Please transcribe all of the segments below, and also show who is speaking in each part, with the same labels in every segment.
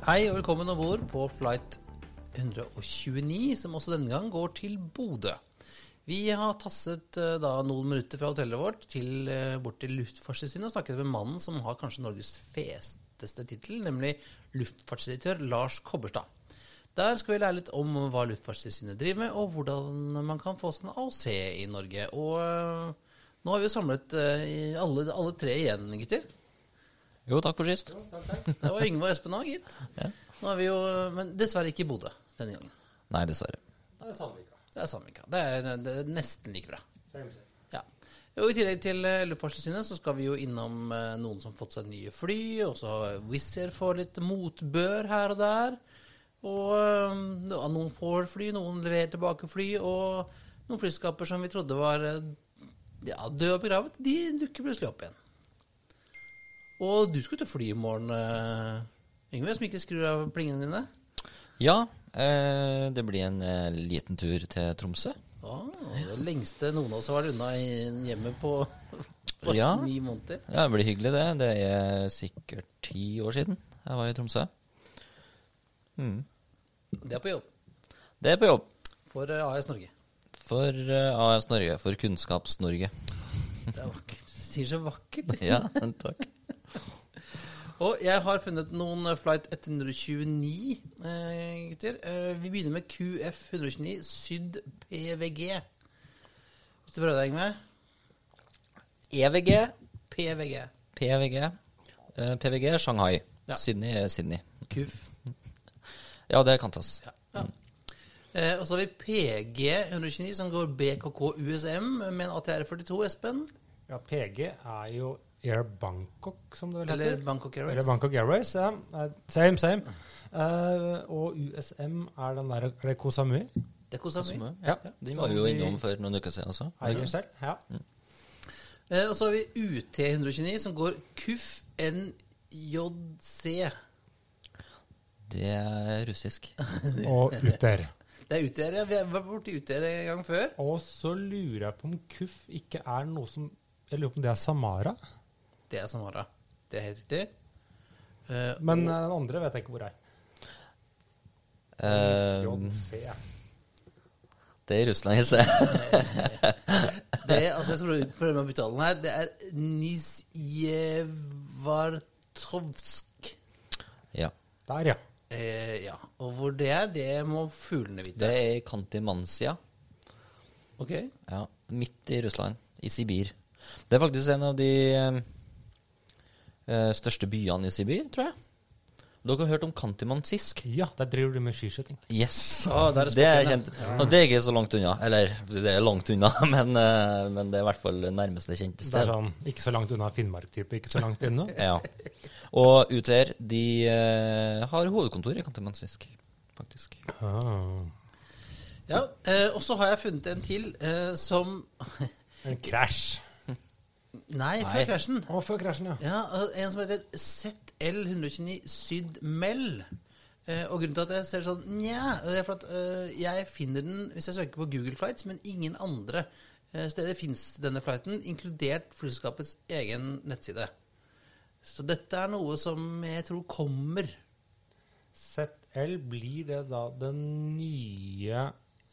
Speaker 1: Hei og velkommen om bord på flight 129, som også denne gang går til Bodø. Vi har tasset eh, da noen minutter fra hotellet vårt til, eh, bort til Luftfartstilsynet og snakket med mannen som har kanskje Norges festeste tittel, nemlig luftfartsdirektør Lars Kobberstad. Der skal vi lære litt om hva Luftfartstilsynet driver med, og hvordan man kan få sånn AOC i Norge. Og eh, nå har vi jo samlet alle, alle tre igjen, gutter.
Speaker 2: Jo, takk for sist.
Speaker 1: Det var Yngve og Espen òg, gitt. Nå er vi jo, men dessverre ikke i Bodø denne gangen.
Speaker 2: Nei, dessverre.
Speaker 1: Det er Sandvika. Det er, det er nesten like bra. Ja. Og I tillegg til eh, Luftfartstilsynet så skal vi jo innom eh, noen som har fått seg nye fly, og så har Wizz Air får litt motbør her og der. Og ja, noen får fly, noen leverer tilbake fly, og noen flyskaper som vi trodde var eh, ja, døde og begravet, de dukker plutselig opp igjen. Og du skulle til fly i morgen, eh, Yngve, som ikke skrur av plingene dine.
Speaker 2: Ja, eh, det blir en eh, liten tur til Tromsø.
Speaker 1: Ah, det lengste noen av oss har vært unna hjemmet hjemme på, på
Speaker 2: Ja.
Speaker 1: ni måneder.
Speaker 2: Ja, det blir hyggelig, det. Det er sikkert ti år siden jeg var i Tromsø.
Speaker 1: Det er på jobb
Speaker 2: Det er på jobb.
Speaker 1: for AS Norge.
Speaker 2: For AS Norge. For Kunnskaps-Norge.
Speaker 1: Det er vakkert. Du sier så vakkert.
Speaker 2: Ja, takk.
Speaker 1: Og jeg har funnet noen eh, flight 129, eh, gutter. Eh, vi begynner med QF 129 Syd PVG. Hvis du prøver deg, med.
Speaker 2: EVG,
Speaker 1: PVG.
Speaker 2: PVG. Eh, PVG er Shanghai.
Speaker 1: Ja.
Speaker 2: Sydney er Sydney.
Speaker 1: QF.
Speaker 2: Ja, det kan tas.
Speaker 1: Ja. ja. Eh, og så har vi PG 129, som går BKK USM med en ATR42, Espen.
Speaker 3: Ja, PG er jo Air Bangkok, som det vel
Speaker 1: Eller
Speaker 3: heter.
Speaker 1: Bangkok Airways.
Speaker 3: Eller Bangkok Airways, ja. Eh, Same, same. Uh, og USM er den der Er det Kosamui?
Speaker 1: Det
Speaker 2: er
Speaker 1: mye.
Speaker 2: er-
Speaker 3: Ja.
Speaker 2: Den var vi jo innom for noen uker siden også.
Speaker 3: Eier ja.
Speaker 1: Mm. Uh, og så har vi UT 129, som går KUF NJC.
Speaker 2: Det er russisk.
Speaker 3: Og UTR.
Speaker 1: Det er UTR. ja. Vi vært borti UTR en gang før.
Speaker 3: Og så lurer jeg på om KUF ikke er noe som Jeg lurer på om det er Samara?
Speaker 1: Det som var Det Det er helt riktig. Eh,
Speaker 3: Men
Speaker 1: og
Speaker 3: eh, den andre vet jeg ikke hvor er.
Speaker 2: Eh,
Speaker 3: JC.
Speaker 2: det er i Russland, jeg ser.
Speaker 1: det, altså, jeg skal prøve- meg å uttale den her. Det er Nisjevartovsk.
Speaker 2: Ja.
Speaker 3: Der, ja.
Speaker 1: Eh, ja. Og hvor det er, det må fuglene vite.
Speaker 2: Det er i Kantimansia.
Speaker 1: Ok.
Speaker 2: Ja, midt i Russland, i Sibir. Det er faktisk en av de eh, største byene i Sibir, tror jeg. Dere har hørt om Kantimansisk?
Speaker 3: Ja, der driver du med skiskyting.
Speaker 2: Yes!
Speaker 1: Ah, er
Speaker 2: det er kjent. Og det er ikke så langt unna. Eller, det er langt unna, men, eh, men det er i hvert fall nærmeste kjente
Speaker 3: Det er
Speaker 2: sted.
Speaker 3: sånn ikke så langt unna Finnmark-type, ikke så langt unna.
Speaker 2: Ja. Og UTR, de eh, har hovedkontor i Kantimansisk, faktisk.
Speaker 3: Ah.
Speaker 1: Ja, eh, og så har jeg funnet en til eh, som
Speaker 3: En krasj.
Speaker 1: Nei, før krasjen.
Speaker 3: Å, før krasjen, ja.
Speaker 1: Ja, en som heter ZL129 Syd Mell. Eh, og grunnen til at jeg ser sånn Nja, det er for at eh, jeg finner den hvis jeg søker på Google Flights, men ingen andre eh, steder fins denne flighten, inkludert flyselskapets egen nettside. Så dette er noe som jeg tror kommer.
Speaker 3: ZL blir det da den nye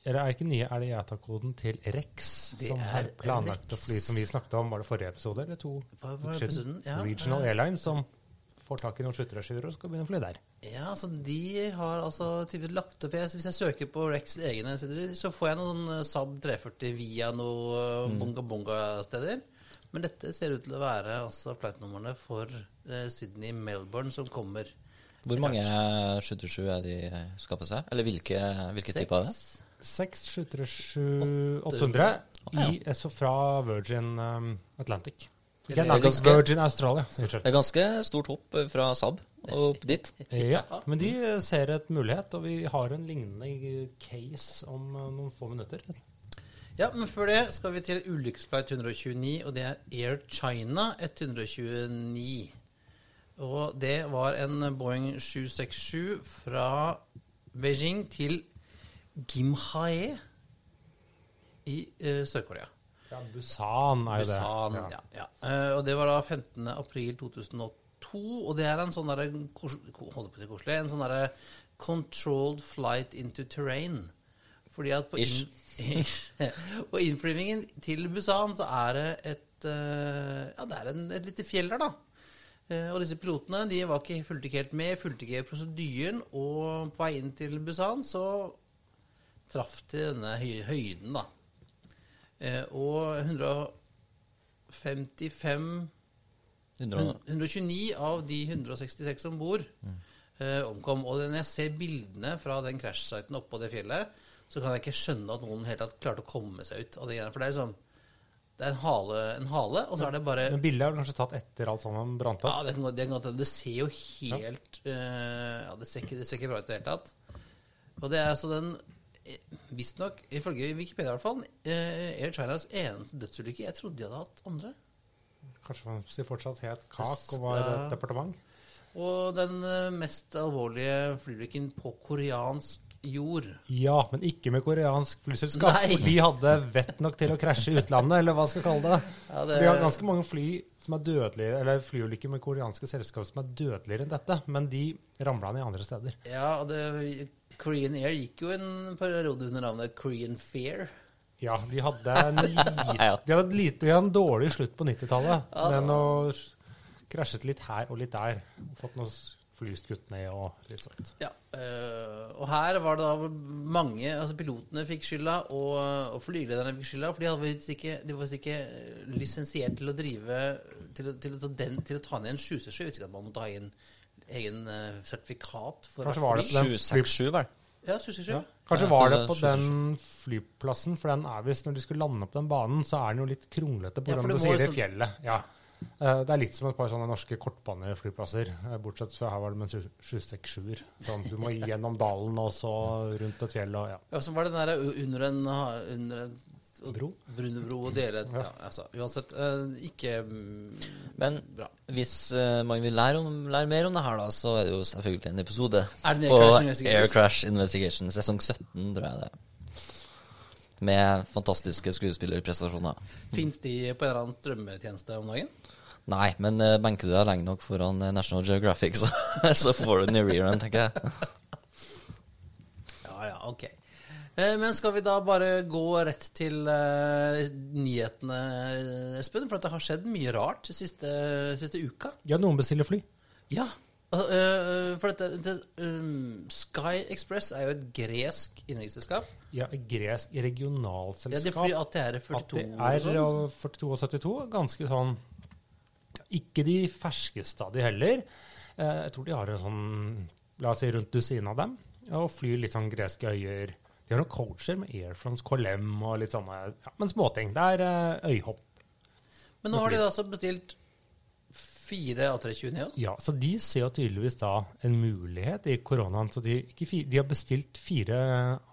Speaker 3: Eller er det ikke nye, er det IATA-koden til Rex,
Speaker 1: Det
Speaker 3: som
Speaker 1: er
Speaker 3: har planlagt å fly, som vi snakket om, var det forrige episode, eller to
Speaker 1: Hva var episoden? Ja,
Speaker 3: Regional
Speaker 1: ja.
Speaker 3: Airlines, som får tak i noen sluttrasjurer og skal begynne å fly der.
Speaker 1: Ja, altså de har altså tydeligvis lagt opp jeg- Hvis jeg søker på Rex egne sider, så får jeg noen Saab 340 via noen bonga-bonga-steder. Men dette ser ut til å være altså flightnumrene for eh, Sydney Melbourne som kommer.
Speaker 2: Hvor mange 77 er de skaffet seg? Eller hvilke, hvilke typer er det?
Speaker 3: 6 737 800 i, så fra Virgin um, Atlantic. Ikke Atlantic,
Speaker 2: ganske-
Speaker 3: Virgin Australia. Unnskyld.
Speaker 2: Det er ganske stort hopp fra Saab og opp dit.
Speaker 3: Ja, men de eh, ser et mulighet, og vi har en lignende case om eh, noen få minutter.
Speaker 1: Ja, men før det skal vi til ulykkesflight 129, og det er Air China 129. Og det var en Boeing 767 fra Beijing til Gimhae i uh, Sør-Korea.
Speaker 3: Ja, Busan er jo det.
Speaker 1: Busan, ja. ja. Eh, og det var da 15. april 2002, og det er en sånn derre Holder på å si koselig. En sånn derre controlled flight into terrain. Fordi at på, inn, på innflyvningen til Busan så er det et eh, Ja, det er en, et lite fjell der, da. Og disse pilotene de var ikke, fulgte ikke helt med, fulgte ikke prosedyren. Og på vei inn til Busan så traff til denne høyden, da. Eh, og 155 129 av de 166 som bor, eh, omkom. Og når jeg ser bildene fra den krasjsiten oppå det fjellet, så kan jeg ikke skjønne at noen helt tatt klarte å komme seg ut av det greiene. For det er liksom Det er en hale, en hale og så er det bare
Speaker 3: Men bildet er vel kanskje tatt etter alt sammen brant
Speaker 1: ja,
Speaker 3: opp?
Speaker 1: det, kan, godt- det, kan, det ser jo helt eh, Ja, det ser, ikke, det ser ikke bra ut i det hele tatt. Og det er altså den Visstnok, ifølge Wikipedia i hvert fall, eh, Air Chinas eneste dødsulykke. Jeg trodde de hadde hatt andre.
Speaker 3: Kanskje sier fortsatt het KAK og var et departement?
Speaker 1: Og den eh, mest alvorlige flyulykken på koreansk jord.
Speaker 3: Ja, men ikke med koreansk flyselskap.
Speaker 1: Nei.
Speaker 3: For de hadde vett nok til å krasje i utlandet, eller hva skal jeg kalle det.
Speaker 1: Ja, det-
Speaker 3: Vi har ganske mange fly som er dødeligere, eller flyulykker med koreanske selskap som er dødeligere enn dette, men de ramla ned andre steder.
Speaker 1: Ja, og det, Korean Air gikk jo en periode under navnet Korean Fair.
Speaker 3: Ja, de hadde en, lite,
Speaker 2: Ja.
Speaker 3: de hadde, lite, de hadde en dårlig slutt på 90-tallet. Men å krasjet litt her og litt der. Fått noe fly kutt ned og litt sånt.
Speaker 1: Ja, øh, og her var det da mange Altså pilotene fikk skylda, og, og flygelederne fikk skylda, for de, hadde visst ikke, de var visst ikke lisensiert til å drive Til til ta, den, til å ta ned en 767. Jeg visste ikke at man måtte ha inn egen øh, sertifikat for
Speaker 3: Kanskje
Speaker 1: hvert fly.
Speaker 2: 767, vel?
Speaker 1: Ja, 767.
Speaker 3: Ja. Kanskje var
Speaker 2: det
Speaker 3: på den flyplassen, for den er visst Når de skulle lande på den banen, så er den jo litt kronglete på
Speaker 1: Ja, det
Speaker 3: du sier det
Speaker 1: i
Speaker 3: fjellet. Ja. Eh, Det er litt som et par sånne norske kortbaneflyplasser, eh, bortsett fra her var det med 767-er. Sånn, du må gjennom dalen og så rundt et fjell og ja.
Speaker 1: Ja, så var det den der under en, under en
Speaker 3: Bro?
Speaker 1: Brunebro og dere ja. altså, Uansett, ikke mm,
Speaker 2: Men
Speaker 1: bra.
Speaker 2: hvis eh, man vil lære, om, lære mer om det her, da, så er det jo selvfølgelig en episode
Speaker 1: Er det
Speaker 2: på
Speaker 1: Air Crash Investigation?
Speaker 2: Air Crash Investigation, sesong 17, tror jeg det er. Med fantastiske skuespillerprestasjoner.
Speaker 1: Fins de på en eller annen strømmetjeneste om dagen?
Speaker 2: Nei, men uh, benker du deg lenge nok foran eh, National Geographic, så, så får du den i rerun, tenker jeg.
Speaker 1: Ja, ja, ok. Eh, Men skal vi da bare gå rett til eh, nyhetene, Espen? For at det har skjedd mye rart siste, siste uka.
Speaker 3: Ja, noen bestiller fly.
Speaker 1: Ja. Altså, eh, for dette, det, um, Sky Express er jo et gresk innenriksselskap.
Speaker 3: Ja, et gresk
Speaker 1: Ja, det
Speaker 3: regionalselskap.
Speaker 1: flyr ATR 42
Speaker 3: At det
Speaker 1: og
Speaker 3: er
Speaker 1: sånn.
Speaker 3: 42 og 72, ganske sånn Ikke de ferskeste av de heller. Eh, Jeg tror de har en sånn, la oss si rundt dusin av dem, og flyr litt sånn greske øyer. De har noen coacher med Air France Colem og litt sånne ja, Men småting. Det er eh, øyhopp.
Speaker 1: Men nå har de da altså bestilt fire A320 Neo.
Speaker 3: Ja, så de ser jo tydeligvis da en mulighet i koronaen. Så de, ikke fi, de har bestilt fire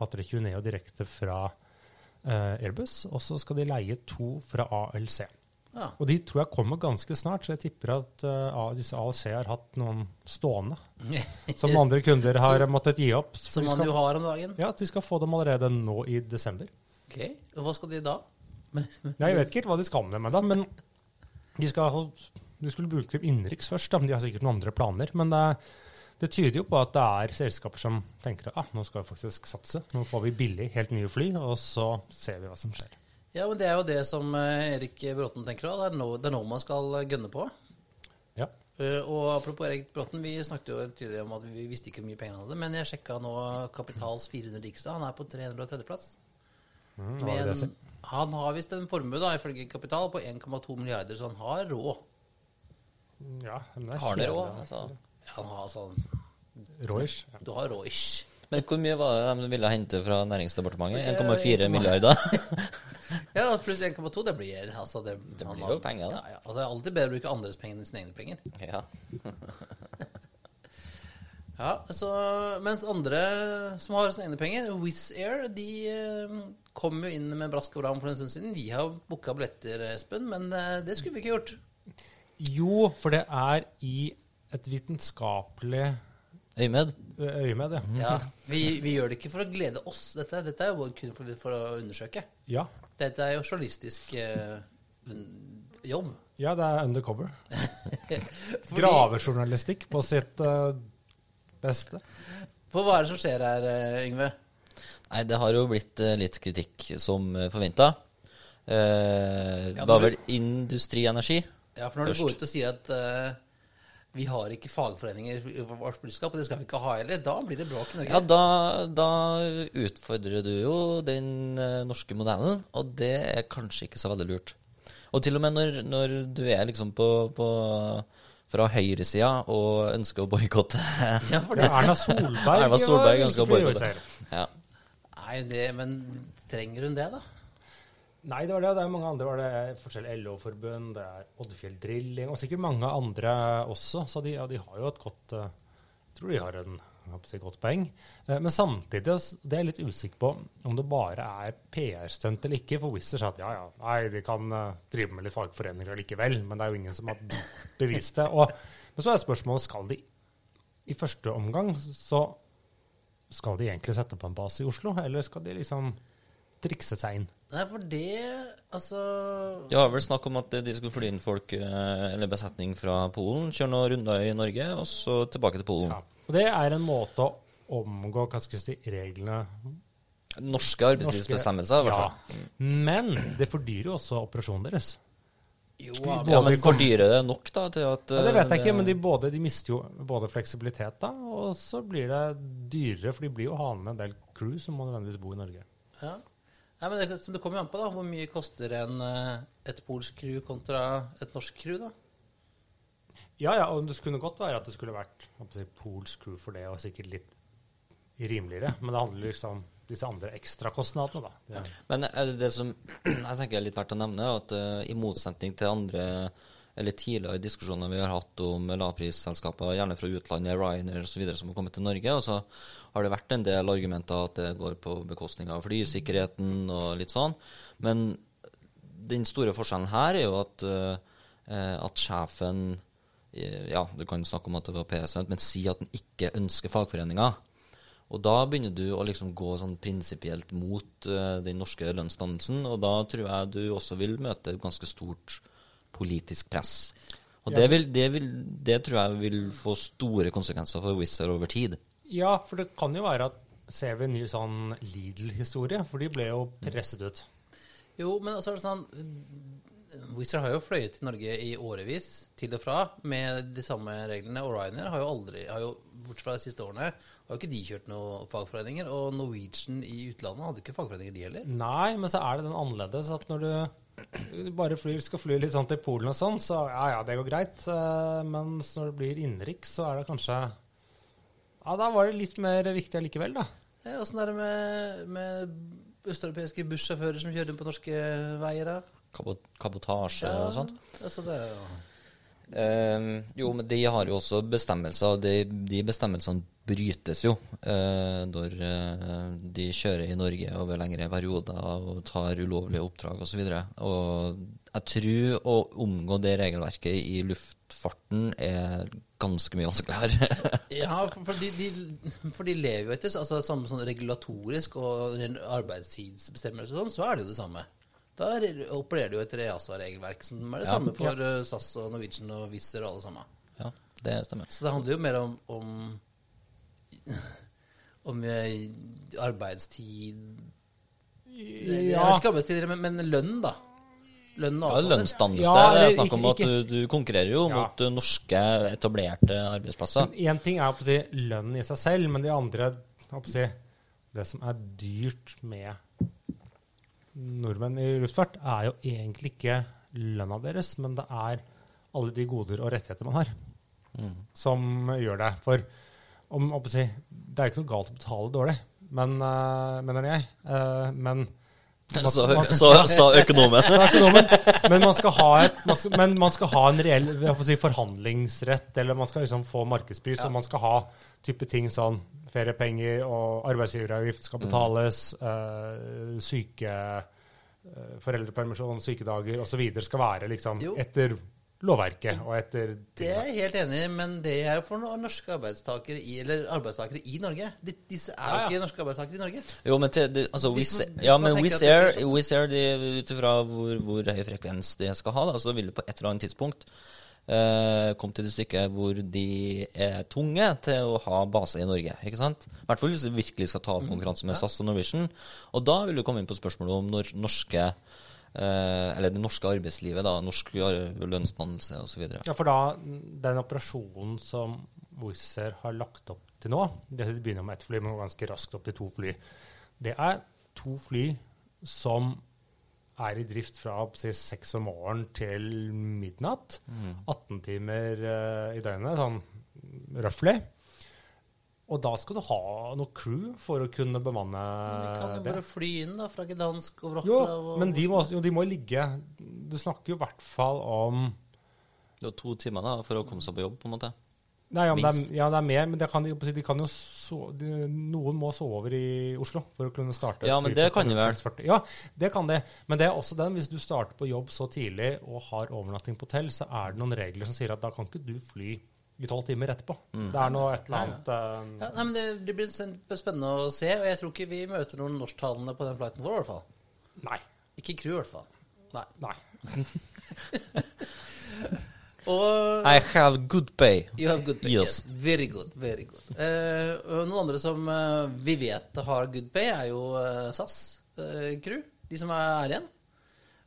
Speaker 3: A320 Neo direkte fra eh, Airbus, og så skal de leie to fra ALC.
Speaker 1: Ja.
Speaker 3: Og de tror jeg kommer ganske snart, så jeg tipper at uh, disse ALC har hatt noen stående. Som andre kunder har måttet gi opp. Så
Speaker 1: Som man
Speaker 3: skal,
Speaker 1: jo har om dagen.
Speaker 3: ja, de skal få dem allerede nå i desember.
Speaker 1: Ok, Og hva skal de da?
Speaker 3: Nei, Jeg vet ikke helt hva de skal med dem, men de skal De skulle bruke dem innenriks først, da, men de har sikkert noen andre planer. Men det, det tyder jo på at det er selskaper som tenker at ah, nå skal vi faktisk satse. Nå får vi billig, helt nye fly, og så ser vi hva som skjer.
Speaker 1: ja, men det er jo det som eh, Erik Bråten tenker òg. Det, er nå- man skal gønne på.
Speaker 3: Ja.
Speaker 1: Eh, og apropos Erik Bråten, vi snakket jo tidligere om at vi visste ikke hvor mye penger han hadde, men jeg sjekka nå Kapitals 400 rikeste. Han er på 330.-plass.
Speaker 3: Mm, hva vil det si?
Speaker 1: han har visst en formue, da, ifølge Kapital, på 1,2 milliarder, så han har råd.
Speaker 3: Ja, men det er
Speaker 2: Har dere
Speaker 3: òg?
Speaker 2: Altså.
Speaker 1: Ja, han har sånn
Speaker 3: Roish. Ja.
Speaker 1: Du har råd-ish.
Speaker 2: Men hvor mye var det de ville hente fra Næringsdepartementet?
Speaker 1: Eh,
Speaker 2: 1,4 milliarder?
Speaker 1: Ja, pluss 1,2, det blir altså det,
Speaker 2: Det blir jo penger, da.
Speaker 1: Ja, ja. Altså, det er alltid bedre å bruke andres penger enn sine egne penger.
Speaker 2: Ja.
Speaker 1: Ja, så, Mens andre som har sine egne penger, Wizz Air, de eh, kom jo inn med brask og bram for en stund siden. Vi har booka billetter, Espen, men eh, det skulle vi ikke gjort.
Speaker 3: Jo, for det er i et vitenskapelig
Speaker 2: Øymed?
Speaker 3: øyemed, ja.
Speaker 1: Ja, vi, vi gjør det ikke for å glede oss, dette, dette er jo kun for, for å undersøke.
Speaker 3: Ja.
Speaker 1: Dette er jo journalistisk eh, jobb.
Speaker 3: ja, det er undercover.
Speaker 1: Fordi-
Speaker 3: Gravejournalistikk på sitt uh, beste.
Speaker 1: For hva er det som skjer her, Yngve?
Speaker 2: Nei, det har jo blitt uh, litt kritikk som forventa. Uh,
Speaker 1: Ja,
Speaker 2: det var vel Industri Energi.
Speaker 1: Ja, for når
Speaker 2: Først.
Speaker 1: du går ut og sier at uh, vi har ikke fagforeninger i vårt budskap, og det skal vi ikke ha heller, da blir det bråk i Norge.
Speaker 2: Ja, da, da utfordrer du jo den eh, norske modellen, og det er kanskje ikke så veldig lurt. Og til og med når, når du er liksom på, på fra høyresida og ønsker å boikotte
Speaker 1: Ja, for det,
Speaker 3: Erna Solberg,
Speaker 2: Erna Solberg
Speaker 3: var
Speaker 2: ønsker å boikotte. Ja.
Speaker 1: Nei, det, men trenger hun det, da?
Speaker 3: Nei, det var det. Det er mange andre. Det er forskjellige LO-forbund, det er Oddfjell Drilling, og sikkert mange andre også. Så de, ja, de har jo et godt eh, Jeg tror de har en si, godt poeng. Eh, Men samtidig, det er jeg litt usikker på om det bare er PR-stunt eller ikke. For Wizz sa at ja, ja, nei, de kan eh, drive med litt fagforeninger likevel, men det er jo ingen som har bevist det. Og, men så er spørsmålet skal de i første omgang så skal de egentlig sette på en base i Oslo, eller skal de liksom trikse seg inn?
Speaker 1: Nei, for det Altså
Speaker 2: Det var vel snakk om at de skulle fly inn folk, eh, eller besetning fra Polen, kjøre noen runder i Norge, og så tilbake til Polen.
Speaker 3: Ja. Og det er en måte å omgå hva skal jeg si, reglene
Speaker 2: Norske arbeidslivsbestemmelser, i hvert
Speaker 3: Ja. Men det fordyrer jo også operasjonen deres.
Speaker 1: Jo,
Speaker 2: Ja,
Speaker 1: ja,
Speaker 2: men fordyrer det nok da til at
Speaker 3: Ja, det vet jeg
Speaker 2: det,
Speaker 3: ikke, men de, både, de mister jo både fleksibilitet da, og så blir det dyrere, for de blir jo ha med en del crew som må nødvendigvis bo i Norge.
Speaker 1: ja. Nei, men det, det kommer jo an på da, hvor mye koster en, eh, et polsk crew kontra et norsk crew, da.
Speaker 3: Ja, ja, og det kunne godt være at det skulle vært si, polsk crew for det, og sikkert litt rimeligere, men det handler liksom om disse andre ekstrakostnadene, da. Det,
Speaker 2: Men er det det som jeg tenker er litt verdt å nevne, at uh, i motsetning til andre eller tidligere diskusjoner vi har hatt om lavprisselskaper, gjerne fra utlandet, Ryanair osv., som har kommet til Norge, og så har det vært en del argumenter at det går på bekostning av flysikkerheten og litt sånn. Men den store forskjellen her er jo at, eh, at sjefen eh, Ja, du kan snakke om at det var PR-stunt, men si at han ikke ønsker fagforeninger. Og da begynner du å liksom gå sånn prinsipielt mot eh, den norske lønnsdannelsen, og da tror jeg du også vil møte et ganske stort politisk press. Og
Speaker 3: Ja.
Speaker 2: det, vil, det, vil, det tror jeg vil få store konsekvenser for Wizz over tid.
Speaker 3: Ja, for det kan jo være at ser vi en ny sånn Lidl-historie, for de ble jo presset ut.
Speaker 1: Jo, men så er det sånn Wizz har jo fløyet til Norge i årevis, til og fra, med de samme reglene. Og Ryanair har jo aldri, har jo, bortsett fra de siste årene, har jo ikke de kjørt noen fagforeninger. Og Norwegian i utlandet hadde ikke fagforeninger, de heller.
Speaker 3: Nei, men så er det den annerledes at når du du bare flyr, skal fly litt sånn til Polen og sånn, så ja, ja, det går greit. Eh, Mens når det blir innenriks, så er det kanskje Ja, da var det litt mer viktig allikevel, da.
Speaker 1: Ja, er det med, med østeuropeiske bussjåfører som kjører på norske veier? da?
Speaker 2: Kabo- Kabotasje
Speaker 1: Ja,
Speaker 2: og sånt.
Speaker 1: Altså det er jo
Speaker 2: Eh, jo, men de har jo også bestemmelser, og de, de bestemmelsene brytes jo eh, når eh, de kjører i Norge over lengre perioder og tar ulovlige oppdrag osv. Og jeg tror å omgå det regelverket i luftfarten er ganske mye vanskeligere.
Speaker 1: Ja, for, for, de, de, for de lever jo etter altså, samme sånn regulatorisk og arbeidstidsbestemmelser og sånn, så er det jo det samme. Da re- opererer de jo etter EASA-regelverk, som er det
Speaker 2: Ja.
Speaker 1: samme for ja. SAS og Norwegian og Wizz og alle sammen.
Speaker 2: ja, det stemmer.
Speaker 1: Så det handler jo mer om om, om eh, arbeidstid Eller
Speaker 3: Ja,
Speaker 1: Ikke arbeidstid, men, men lønn, da. Lønn og
Speaker 2: Ja,
Speaker 1: avtaler.
Speaker 2: lønnsdannelse.
Speaker 3: Ja,
Speaker 2: det er snakk om at du, du konkurrerer jo
Speaker 3: Ja.
Speaker 2: mot eh, norske, etablerte arbeidsplasser.
Speaker 3: Én ting er å si lønnen i seg selv, men de andre å si, Det som er dyrt med nordmenn i luftfart, er jo egentlig ikke lønna deres, men det er alle de goder og rettigheter man har, som gjør det. For om, å si, det er jo ikke noe galt å betale dårlig, men, uh, mener jeg. Uh, men Man
Speaker 2: Så,
Speaker 3: man-
Speaker 2: så, økonomen.
Speaker 3: Økonomen, men man skal ha, et, man skal, men man skal ha en reell si, forhandlingsrett, eller man skal liksom få markedspris, og man skal ha type ting sånn feriepenger og arbeidsgiveravgift skal betales, eh, syke uh, foreldrepermisjon, sykedager osv. skal være liksom
Speaker 1: Jo.
Speaker 3: etter lovverket og etter
Speaker 1: Det er jeg helt enig i, men det er jo for noen norske arbeidstakere i, eller arbeidstakere i Norge. De, disse er jo
Speaker 3: Ja, ja.
Speaker 1: ikke norske arbeidstakere i Norge.
Speaker 2: Jo, men til, de, altså,
Speaker 1: Hvis hvis
Speaker 2: ja, men Wizz Air, de, ut ifra hvor, hvor høy frekvens de skal ha, da, så vil det på et eller annet tidspunkt eh, komme til det stykket hvor de er tunge til å ha base i Norge. ikke sant? I hvert fall hvis de virkelig skal
Speaker 1: Mm.
Speaker 2: ta opp konkurranse med SAS og Norwegian. Og da vil du komme inn på spørsmålet om når norske eller det norske arbeidslivet, da, norsk lønnsdannelse osv.
Speaker 3: Ja, for da, den operasjonen som Wizz Air har lagt opp til nå, det de begynner med ett fly, men ganske raskt opp til to fly, det er to fly som er i drift fra seks om morgenen til midnatt. 18 timer uh, i døgnet, sånn roughly. Og da skal du ha noe crew for å kunne bemanne
Speaker 1: det. De kan jo
Speaker 3: det.
Speaker 1: bare fly inn da, fra Gdansk og
Speaker 3: Jo,
Speaker 1: Wroclaw. og-
Speaker 3: men de må, jo, de må ligge Du snakker jo i hvert fall om
Speaker 2: Det er to timer da, for å komme seg på jobb, på en måte.
Speaker 3: Nei, ja, men det er, ja, det er mer, men det kan, de, de kan jo so, de, noen må sove over i Oslo for å kunne starte.
Speaker 2: Ja, men det kan de vel?
Speaker 3: 6.40. Ja, det kan det. Men det er også den, hvis du starter på jobb så tidlig og har overnatting på hotell, så er det noen regler som sier at da kan ikke du fly i tolv timer etterpå.
Speaker 2: Mm.
Speaker 3: Det er noe et eller annet eh,
Speaker 1: Ja, nei, men det, det blir spennende å se, og jeg tror ikke vi møter noen norsktalende på den flighten vår, i hvert fall.
Speaker 3: Nei.
Speaker 1: Ikke crew, i hvert fall. Nei.
Speaker 3: Nei.
Speaker 1: Og
Speaker 2: I have good pay.
Speaker 1: You have good pay.
Speaker 2: Yes.
Speaker 1: Yes. Very good. Very good. Uh, og noen andre som uh, vi vet har good pay, er jo SAS eh, crew. De som er igjen.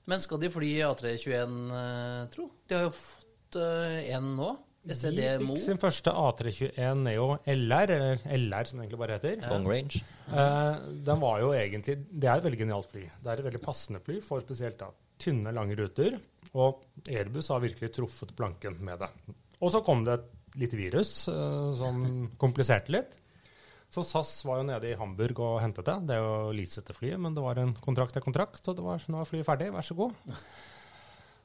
Speaker 1: Men skal de fly A321, eh, tro? De har jo fått en nå. SED
Speaker 3: De fikk sin første A321 Neo LR, eller LR som det egentlig bare heter.
Speaker 2: Long range.
Speaker 3: Eh, den var jo egentlig Det er et veldig genialt fly. Det er et veldig passende fly for spesielt da, tynne, lange ruter. Og Airbus har virkelig truffet planken med det. Og så kom det et lite virus eh, som kompliserte litt. Så SAS var jo nede i Hamburg og hentet det. Det er jo leasete flyet, men det var en kontrakt til kontrakt, og det var, nå er flyet ferdig, vær så god.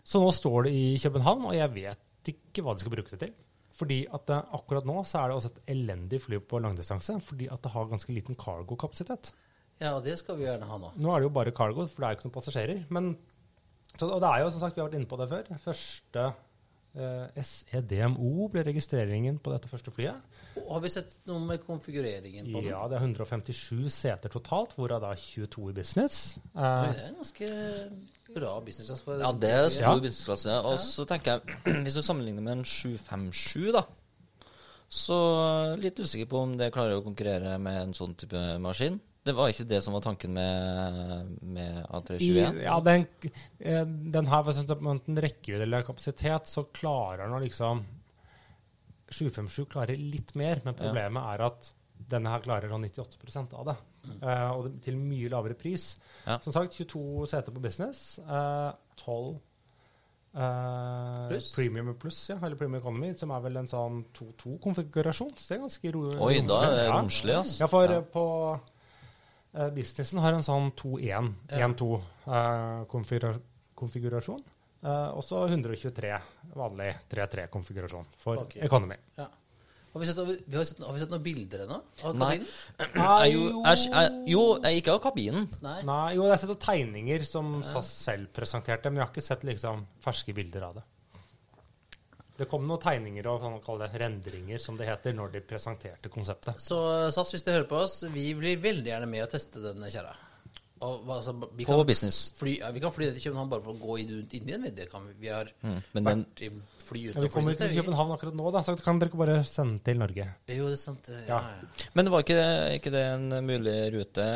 Speaker 3: Så nå står det i København, og jeg vet ikke hva de skal bruke det til. Fordi at det, akkurat nå så er det også et elendig fly på langdistanse, fordi at det har ganske liten cargo-kapasitet.
Speaker 1: Ja, det skal vi gjerne ha nå.
Speaker 3: Nå er det jo bare cargo, for det er jo ikke noen passasjerer. Men, så, og det er jo som sagt, vi har vært inne på det før, første eh, SEDMO ble registreringen på dette første flyet.
Speaker 1: Og har vi sett noe med konfigureringen på den?
Speaker 3: Ja, det er 157 seter totalt, hvorav da 22 i business. Eh,
Speaker 1: Det er en ganske bra business class. For
Speaker 2: Ja, det er stor
Speaker 3: Ja.
Speaker 2: businessklasse. Og så tenker jeg, hvis du sammenligner med en 757, da, så litt usikker på om det klarer å konkurrere med en sånn type maskin. Det var ikke det som var tanken med, med A321.
Speaker 3: ja, den, eh, den her, den rekkevidde eller kapasitet, så klarer den å liksom 757 klarer litt mer, men problemet er at denne her klarer sånn 98% av det. Eh, og det, til mye lavere pris.
Speaker 2: Ja.
Speaker 3: Som sagt, 22 seter på business. Uh, 12
Speaker 1: uh?
Speaker 3: Premium pluss, ja, eller Premium Economy, som er vel en sånn 2-2-konfigurasjon. Så det er ganske ro
Speaker 2: Oi, da er det romslig, altså.
Speaker 3: Ja, for eh, på businessen har en sånn 2-1, 1-2-konfigurasjon. Eh, og så 123 vanlig 3-3-konfigurasjon for
Speaker 1: okay.
Speaker 3: economy.
Speaker 1: Ja. Har vi, sett, har, vi, har, sett, har vi sett noen bilder ennå? Av
Speaker 2: Nei.
Speaker 1: kabinen?
Speaker 2: Jeg, jo, jeg, jeg, jo, jeg ikke av kabinen.
Speaker 1: Nei.
Speaker 3: Nei, jo, jeg har sett noen tegninger som SAS selv presenterte, men jeg har ikke sett liksom ferske bilder av det. Det kom noen tegninger og sånn, det rendringer, som det heter, når de presenterte konseptet.
Speaker 1: Så SAS, hvis de hører på oss, vi blir veldig gjerne med å teste denne kjerra. Og, altså, vi,
Speaker 2: På business.
Speaker 1: fly, ja, vi kan fly til København bare for å gå inn, inn i en det kan vi. Vi har
Speaker 2: Mm, men den-
Speaker 1: vært i fly
Speaker 3: Ja, vi kommer ikke til. København akkurat nå, da, så kan dere ikke bare sende til Norge.
Speaker 1: Jo, det er sant.
Speaker 3: Ja.
Speaker 1: Ja. ja.
Speaker 2: Men det var ikke, ikke det en mulig rute?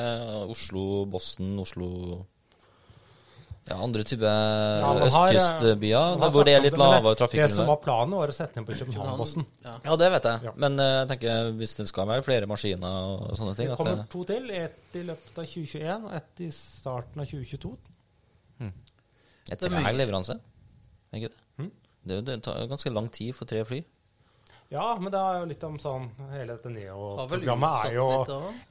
Speaker 2: Oslo-Boston, Oslo Ja, andre
Speaker 3: type ja, eh,
Speaker 2: østkystbyer, hvor det er litt lavere trafikk.
Speaker 3: Det som var planen, var å sette inn på København-bossen.
Speaker 1: Ja.
Speaker 2: Ja, det vet jeg.
Speaker 3: Ja.
Speaker 2: Men eh, jeg tenker hvis det skal være flere maskiner og sånne ting
Speaker 3: Det
Speaker 2: at
Speaker 3: kommer
Speaker 2: det,
Speaker 3: to til. Ett i løpet av 2021 og ett i starten av 2022.
Speaker 2: er
Speaker 1: Det er
Speaker 2: treg leveranse. Er Ikke det?
Speaker 3: Hmm?
Speaker 2: Det, er jo- det tar ganske lang tid for tre fly.
Speaker 3: Ja, men det er jo litt om sånn Hele dette Neo-programmet er jo.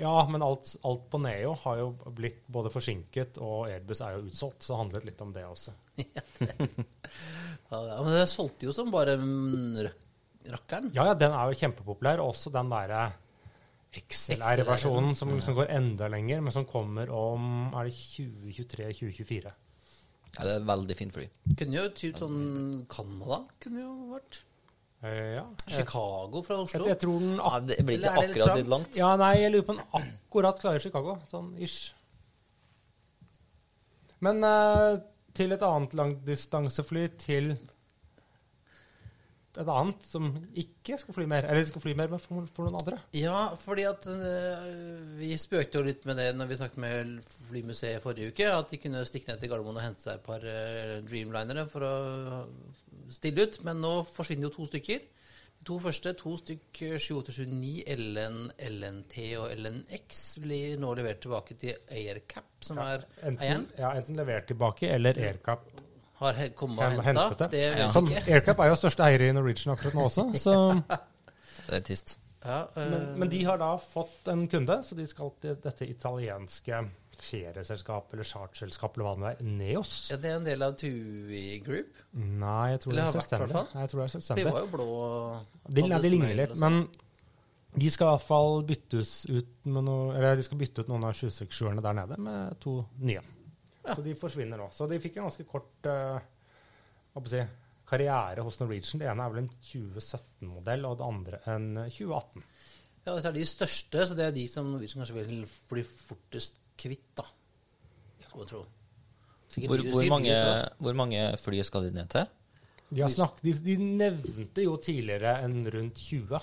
Speaker 3: Ja, men alt, alt på Neo har jo blitt både forsinket, og Airbus er jo utsolgt, så det handlet litt om det også.
Speaker 1: Ja, men det solgte jo som bare mm, rakkeren.
Speaker 3: Ja, ja, den er jo kjempepopulær. og Også den derre XLR-versjonen som som, går enda lenger, men som kommer om er det 2023-2024.
Speaker 2: Ja, det er veldig fint fly.
Speaker 1: Kunne jo typ sånn Canada kunne jo vært.
Speaker 3: Eh, ja. Jeg,
Speaker 1: Chicago fra
Speaker 3: jeg,
Speaker 1: Oslo.
Speaker 3: jeg tror den
Speaker 2: Ja, det blir ikke akkurat litt langt.
Speaker 3: Ja, nei, jeg lurer på om den akkurat klarer Chicago. Sånn ish. Men eh, til et annet langdistansefly til et annet som ikke skal fly mer, eller skal fly mer, for, for noen andre.
Speaker 1: Ja, fordi at øh, vi spøkte jo litt med det når vi snakket med Flymuseet forrige uke, at de kunne stikke ned til Gardermoen og hente seg et par øh, Dreamlinere for å stille ut. Men nå forsvinner jo to stykker. De to første, to stykk 7829, LN, LNT og LNX, blir nå levert tilbake til Aircap, som er
Speaker 3: Enten,
Speaker 1: eieren.
Speaker 3: ja, enten levert tilbake, eller AirCap
Speaker 1: Har kommet og henta.
Speaker 3: det.
Speaker 1: Det vet
Speaker 2: Ja.
Speaker 3: Som
Speaker 1: ikke.
Speaker 3: AirCap er jo største eier i Norwegian akkurat nå også, så
Speaker 2: Det er trist.
Speaker 1: Ja, øh,
Speaker 3: men, men de har da fått en kunde, så de skal til dette italienske ferieselskapet eller chartselskapet eller hva det er, Neos.
Speaker 1: ja, det er en del av TUI Group.
Speaker 3: Nei, jeg tror
Speaker 1: Eller
Speaker 3: det er selvstendig.
Speaker 1: Nei,
Speaker 3: Jeg tror det er
Speaker 1: De var jo blå.
Speaker 3: De, nei, de ligner litt,
Speaker 1: sånn.
Speaker 3: men de skal i hvert fall byttes ut med noe, eller de skal bytte ut noen av 26-erne der nede med to nye.
Speaker 1: Ja.
Speaker 3: Så de forsvinner nå. Så de fikk en ganske kort eh, si, karriere hos Norwegian. Det ene er vel en 2017-modell, og det andre en 2018.
Speaker 1: Ja, Det er de største, så det er de som Norwegian kanskje vil bli fortest kvitt, da. Skal jeg tro.
Speaker 2: Hvor, hvor, mange, hvor mange fly skal de ned til?
Speaker 3: De, har snakket, de, de nevnte jo tidligere en rundt 20.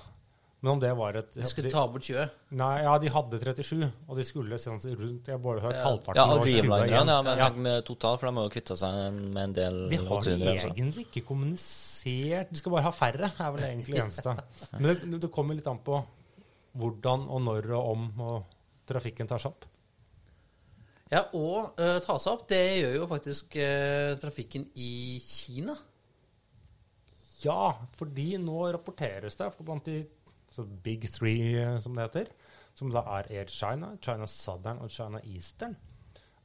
Speaker 3: Men om det var et
Speaker 1: De skulle ta bort 20.
Speaker 3: Nei, ja, de hadde 37, og de skulle sendes rundt Jeg har bare hørt halvparten.
Speaker 2: Ja,
Speaker 3: og
Speaker 2: og
Speaker 3: 20
Speaker 2: Dreamlinerne, ja, men
Speaker 3: Ja.
Speaker 2: med totalt, for de har jo kvitta seg med en del
Speaker 3: De har
Speaker 2: 800. altså.
Speaker 3: egentlig ikke kommunisert De skal bare ha færre, er vel egentlig det eneste. Men det, det kommer litt an på hvordan og når og om og trafikken tar seg opp.
Speaker 1: Ja, og uh, ta seg opp, det gjør jo faktisk uh, trafikken i Kina.
Speaker 3: Ja, fordi nå rapporteres det for blant de så big three, eh, som det heter, som da er Air China, China Southern og China Eastern,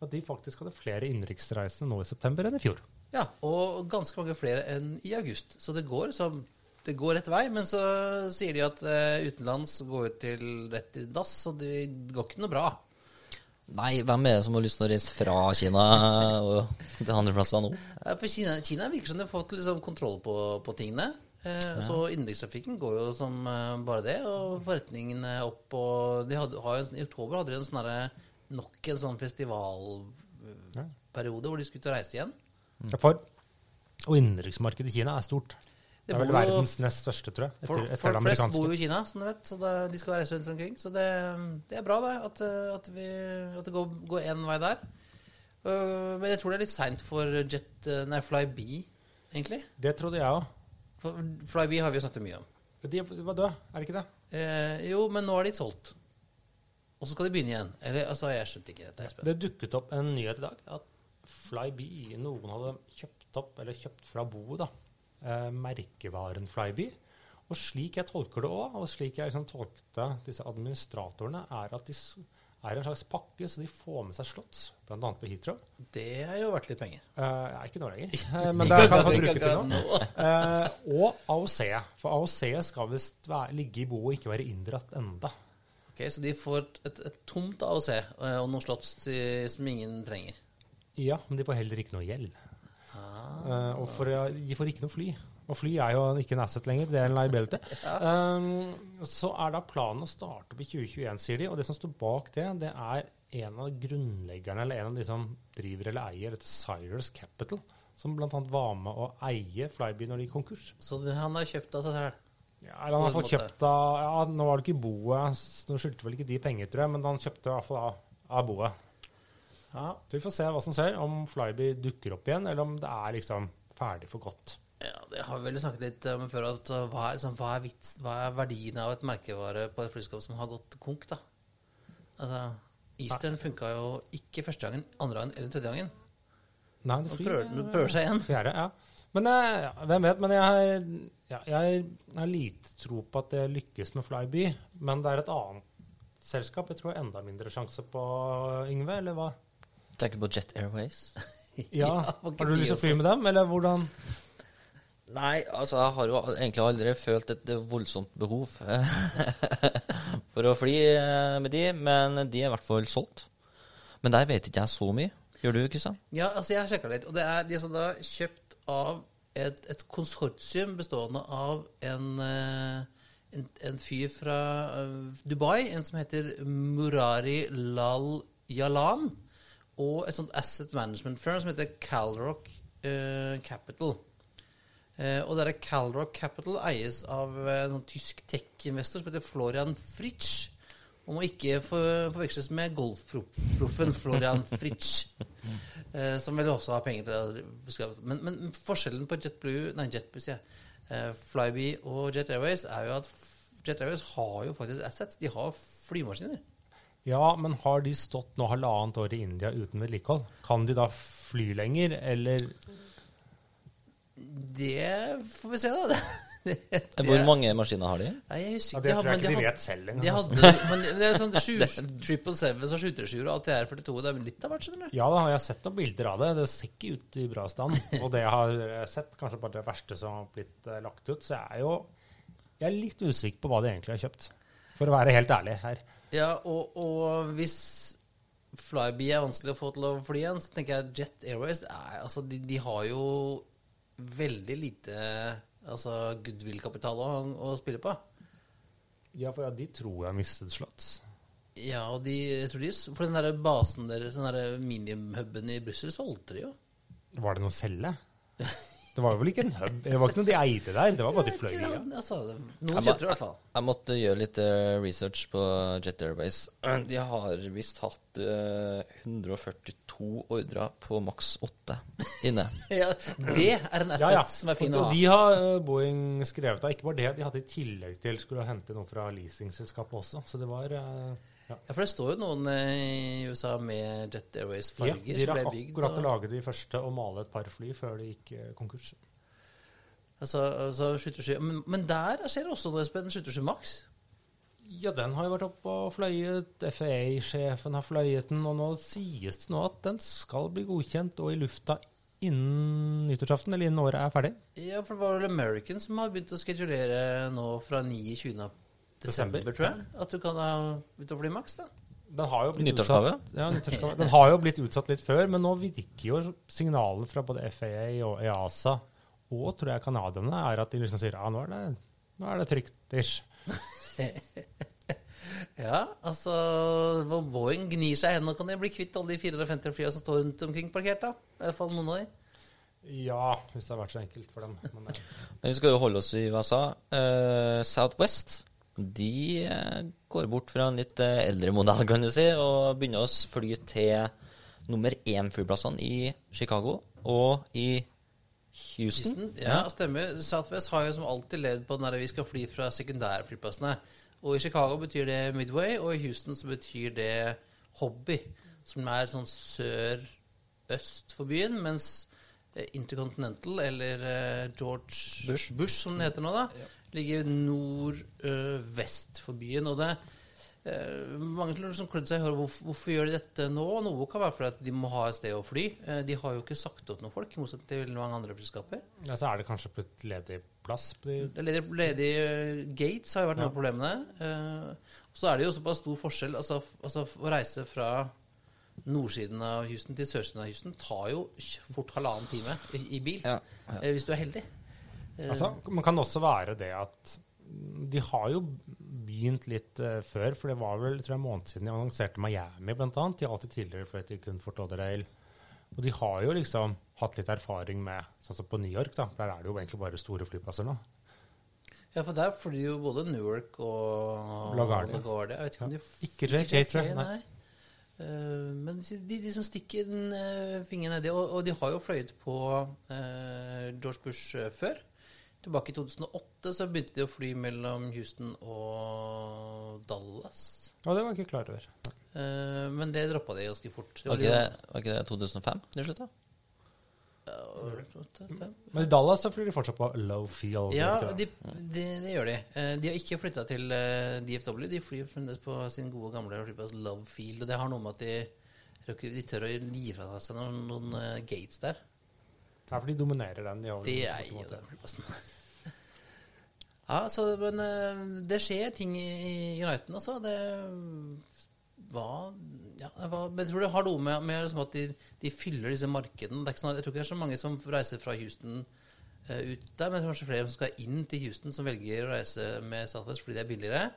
Speaker 3: at de faktisk hadde flere innenriksreisende nå i september enn i fjor.
Speaker 1: Ja, og ganske mange flere enn i august. Så det går, som, det går rett vei. Men så sier de at uh, utenlands går ut til rett i dass, og det går ikke noe bra.
Speaker 2: Nei, hvem er det som har lyst til å reise fra Kina og til andre plasser nå?
Speaker 1: Eh, For Kina, Kina virker som de har fått liksom kontroll på, på tingene. Eh, Så innenrikstrafikken går jo som eh, bare det, og forretningene opp. Og de hadde, I oktober hadde de en sånn nok en sånn festivalperiode hvor de skulle ut og reise igjen.
Speaker 3: For, og innenriksmarkedet i Kina er stort. Det,
Speaker 1: Det
Speaker 3: er vel verdens nest største, tror jeg. Etter, folk, etter
Speaker 1: folk flest bor jo i Kina, som du vet, så det, de skal reise rundt omkring. Så det, det er bra, det, at, at, vi, at det går, én vei der. Uh, men jeg tror det er litt seint for Jet Nei, Flybe, egentlig.
Speaker 3: Det trodde jeg òg.
Speaker 1: For Flybe har vi jo snakket mye om.
Speaker 3: De var døde, er det ikke det?
Speaker 1: Eh, jo, men nå er de solgt. Og så skal de begynne igjen. Eller, altså, jeg skjønte ikke dette. Espen.
Speaker 3: Det dukket opp en nyhet i dag at Flyby, noen hadde kjøpt opp, eller kjøpt fra boet, da, eh, merkevaren Flyby. Og slik jeg tolker det òg, og slik jeg liksom tolkte disse administratorene, er at de er en slags pakke, så de får med seg slotts, bl.a. på Heathrow.
Speaker 1: Det har jo vært litt penger.
Speaker 3: Uh, ikke nå lenger, eh, men det kan man bruke til noe.
Speaker 1: nå.
Speaker 3: Eh, og AOC. For AOC skal visst ligge i boet og ikke være inndratt enda.
Speaker 1: Ok, Så de får et, et, tomt AOC eh, og noen slotts som ingen trenger.
Speaker 3: Ja, men de får heller ikke noe gjeld.
Speaker 1: Ah.
Speaker 3: Og for, de får ikke noe fly. Og fly er jo ikke en asset lenger, det er en liability. Um, så er da planen å starte opp i 2021, sier de. Og det som står bak det, det er en av grunnleggerne, eller en av de som driver eller eier dette Cyrus Capital, som bl.a. var med å eie Flyby når de gikk konkurs.
Speaker 1: Så han har kjøpt av seg selv.
Speaker 3: Ja, eller han har fått kjøpt av ja, Nå var det ikke boet, nå skyldte vel ikke de penger, tror jeg, men han kjøpte i hvert fall av, av boet.
Speaker 1: Ja.
Speaker 3: Så vi får se hva som skjer, om Flyby dukker opp igjen, eller om det er liksom ferdig for godt.
Speaker 1: Ja, det har vi vel snakket litt om før. At uh, hva, er, liksom, hva, er vits, hva er verdien av et merkevare på et flyskap som har gått konk, da? Altså, Eastern funka jo ikke første gangen, andre gangen eller tredje gangen.
Speaker 3: Nei, det flyr,
Speaker 1: prøver, nå prøver seg igjen.
Speaker 3: Fjerde, ja. Men eh, ja, hvem vet. Men jeg har, ja, jeg har lite tro på at det lykkes med Flyby. Men det er et annet selskap jeg tror har enda mindre sjanse på, Yngve, eller hva?
Speaker 2: Tenker på Jet Airways.
Speaker 3: Ja, Har du lyst til å fly med dem, eller hvordan?
Speaker 2: Nei, altså jeg har jo egentlig aldri følt et voldsomt behov for å fly eh, med de, men de er i hvert fall solgt. Men der vet ikke jeg så mye. Gjør du, Kristian?
Speaker 1: Ja, altså jeg har sjekka litt, og det er de som da kjøpt av et, et konsortium bestående av en, eh, en, en fyr fra eh, Dubai, en som heter Murari Lal Yalan, og et sånt asset management firm som heter Calrock eh, Capital. Eh, og det er Calrock Capital eies av eh, en sånn tysk tech-investor som heter Florian Fritsch. Og må ikke forveksles med golfproffen Florian Fritsch. eh, som vel også har penger til skrive. Men, men forskjellen på JetBlue Nei, JetBlue, sier jeg. Eh, Flyby og Jet Airways er jo at Jet Airways har jo faktisk assets. De har flymaskiner.
Speaker 3: Ja, men har de stått nå halvannet år i India uten vedlikehold? Kan de da fly lenger, eller
Speaker 1: Det får vi se, da. Det, det,
Speaker 2: Hvor mange maskiner har de?
Speaker 1: Nei, jeg husker
Speaker 3: Ja, det
Speaker 1: ikke.
Speaker 3: tror jeg ikke de vet selv engang,
Speaker 1: De
Speaker 3: altså.
Speaker 1: hadde, men det, er sånn triple sevens og 737 og ATR42. Det er litt av hvert, skjønner du.
Speaker 3: Ja, da har jeg sett noen bilder av det. Det ser ikke ut i bra stand. Og det jeg har eh, sett, kanskje bare det verste som har blitt eh, lagt ut. Så jeg er jo jeg er litt usikker på hva de egentlig har kjøpt. For å være helt ærlig her.
Speaker 1: Ja, og, og hvis Flyby er vanskelig å få til å fly igjen, så tenker jeg Jet Airways er, altså, de, de har jo veldig lite altså, goodwill-kapital å, å spille på.
Speaker 3: Ja, for ja, de tror jeg mistet slots.
Speaker 1: Ja, og de, jeg tror de, for den der basen deres, den der i Brussel, solgte de jo.
Speaker 3: Var det noe å selge? Det var vel ikke en hub? Det var ikke noe de eide der, det var bare de fløy
Speaker 1: Ja,
Speaker 3: via.
Speaker 1: altså, det- noen kjøpte det i hvert fall.
Speaker 2: Jeg måtte gjøre litt eh, research på Jet Airways. De har visst hatt eh, 142 ordrer på maks 8 inne.
Speaker 1: Ja, det er en asset
Speaker 3: Ja, ja.
Speaker 1: som er fin å
Speaker 3: Og
Speaker 1: ha.
Speaker 3: de har eh, Boeing skrevet av. Ikke bare det, de hadde i tillegg til skulle hente noe fra leasingselskapet også. Så det var eh, ja.
Speaker 1: Ja, for det står jo noen eh, i USA med Jet Airways-farger
Speaker 3: ja,
Speaker 1: som ble
Speaker 3: rakk akkurat
Speaker 1: og...
Speaker 3: å lage de første og male et par fly før de gikk eh, konkurs.
Speaker 1: Altså, altså 737. Men, men der skjer det også noe, Espen. 737 Max.
Speaker 3: Ja, den har jo vært oppe og fløyet. FAA-sjefen har fløyet den, og nå sies det nå at den skal bli godkjent og i lufta innen nyttårsaften, eller innen året er ferdig.
Speaker 1: Ja, for det var vel American som har begynt å skedulere nå fra 29. desember,
Speaker 3: Desember.
Speaker 1: tror jeg. At du kan ha ut og fly Max, da.
Speaker 3: Den har jo blitt utsatt- Ja. Den har jo blitt utsatt litt før, men nå virker jo signalene fra både FAA og EASA og tror jeg canadierne er at de liksom sier ja, nå er det, nå er det trygt ish.
Speaker 1: Ja, altså hvor Boeing gnir seg i hendene, kan de bli kvitt alle de 450 flyene som står rundt omkring parkert, da? I hvert fall noen av de.
Speaker 3: Ja, hvis det har vært så enkelt for dem. Men, eh,
Speaker 2: Men vi skal jo holde oss i USA. Uh, Southwest de eh, går bort fra en litt eh, eldre modell, kan du si, og begynner å fly til nummer én-flyplassene i Chicago og i Houston.
Speaker 1: Houston, ja, stemmer. Southwest har jo som alltid levd på den der vi skal fly fra sekundærflyplassene. Og i Chicago betyr det Midway, og i Houston så betyr det Hobby, som er sånn sør-øst for byen, mens eh, Intercontinental, eller George
Speaker 2: Bush.
Speaker 1: som den heter nå, da, ligger nord-vest for byen. Og det eh, mange som klødde seg i håret. Hvorfor, hvorfor gjør de dette nå? Noe kan være fordi at de må ha et sted å fly. Eh, de har jo ikke sagt opp noen folk, i motsetning til mange andre flyselskaper.
Speaker 3: ja, så er det kanskje blitt ledig plass
Speaker 1: Det ledig, ledig gates har jo vært noe av problemene. Eh, så er det jo såpass stor forskjell. Altså, altså å reise fra nordsiden av Houston til sørsiden av Houston tar jo fort halvannen time i, i bil.
Speaker 2: Ja, ja.
Speaker 1: eh, hvis du er heldig. Eh,
Speaker 3: Altså, man kan også være det at de har jo begynt litt uh, før, for det var vel tror jeg, en måned siden de annonserte Miami, annet. De har alltid tidligere fløyet til kun Fort Lauderdale. Og de har jo liksom hatt litt erfaring med sånn som på New York, da. Der er det jo egentlig bare store flyplasser nå.
Speaker 1: Ja, for der flyr jo både Newark og
Speaker 3: LaGuardia.
Speaker 1: LaGuardia. Jeg vet ikke om de
Speaker 3: Ikke JJ, tror jeg, nei.
Speaker 1: Uh, men de, de som stikker den uh, fingeren nedi og, og de har jo fløyet på uh, George Bush før. Tilbake i 2008 så begynte de å fly mellom Houston og Dallas.
Speaker 3: Ja, det var jeg ikke klar over.
Speaker 1: Eh, men det droppa de ganske fort. Det
Speaker 2: Var
Speaker 1: var
Speaker 2: ikke det, var ikke det 2005 de slutta?
Speaker 3: Men i Dallas så flyr de fortsatt på low field.
Speaker 1: Ja,
Speaker 3: det de
Speaker 1: de,
Speaker 3: det?
Speaker 1: de, gjør de. Eh, De har ikke flytta til eh, DFW. De flyr fremdeles på sin gode gamle flyplass Love Field. Og det har noe med at de, de tør å gi fra seg noen, noen eh, gates der.
Speaker 3: Nei, for de dominerer den. De
Speaker 1: De eier jo den flyplassen. Ja, så, men eh, det skjer ting i United, også. Det var ja, det var, Men jeg tror det har noe med, med liksom at de, de fyller disse markedene. Det er ikke sånn, jeg tror ikke det er så mange som reiser fra Houston uh, ut der, men det kanskje flere som skal inn til Houston, som velger å reise med Southwest fordi det er billigere,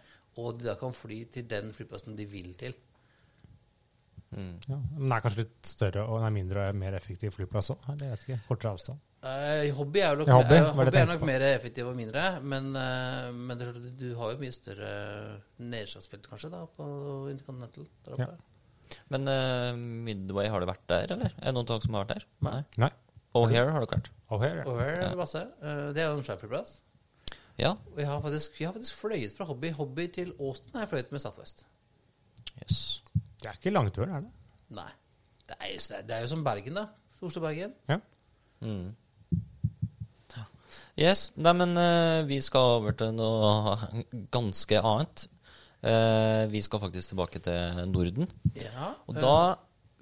Speaker 1: og de da kan fly til den flyplassen de vil til.
Speaker 3: Ja, men det er kanskje litt større og er mindre og mer effektiv flyplass òg. Kortere avstand.
Speaker 1: Eh, hobby er jo nok,
Speaker 3: hobby, uh,
Speaker 1: hobby er nok mer effektiv og mindre, men, uh, men det, du har jo mye større nedslagsfelt kanskje da på Intercontinental der oppe.
Speaker 2: Men eh, Midway, har det vært der, eller? Er det noen tog som har vært der?
Speaker 1: Nei.
Speaker 3: Nei.
Speaker 2: O'Hare har dere vært?
Speaker 3: O'Hare, ja.
Speaker 1: Er det masse. Det er jo en svær flyplass.
Speaker 2: Ja.
Speaker 1: Og jeg har, faktisk, jeg har faktisk fløyet fra Hobby. Hobby til Austin har jeg fløyet med Southwest.
Speaker 2: Yes.
Speaker 3: Det er ikke langtur, er det?
Speaker 1: Nei. Det er, det er jo som Bergen, da. Oslo-Bergen.
Speaker 3: Ja.
Speaker 2: Mm. Yes, Nei, men uh, vi skal over til noe ganske annet. Uh, vi skal faktisk tilbake til Norden.
Speaker 1: Ja.
Speaker 2: Og
Speaker 1: eh,
Speaker 2: da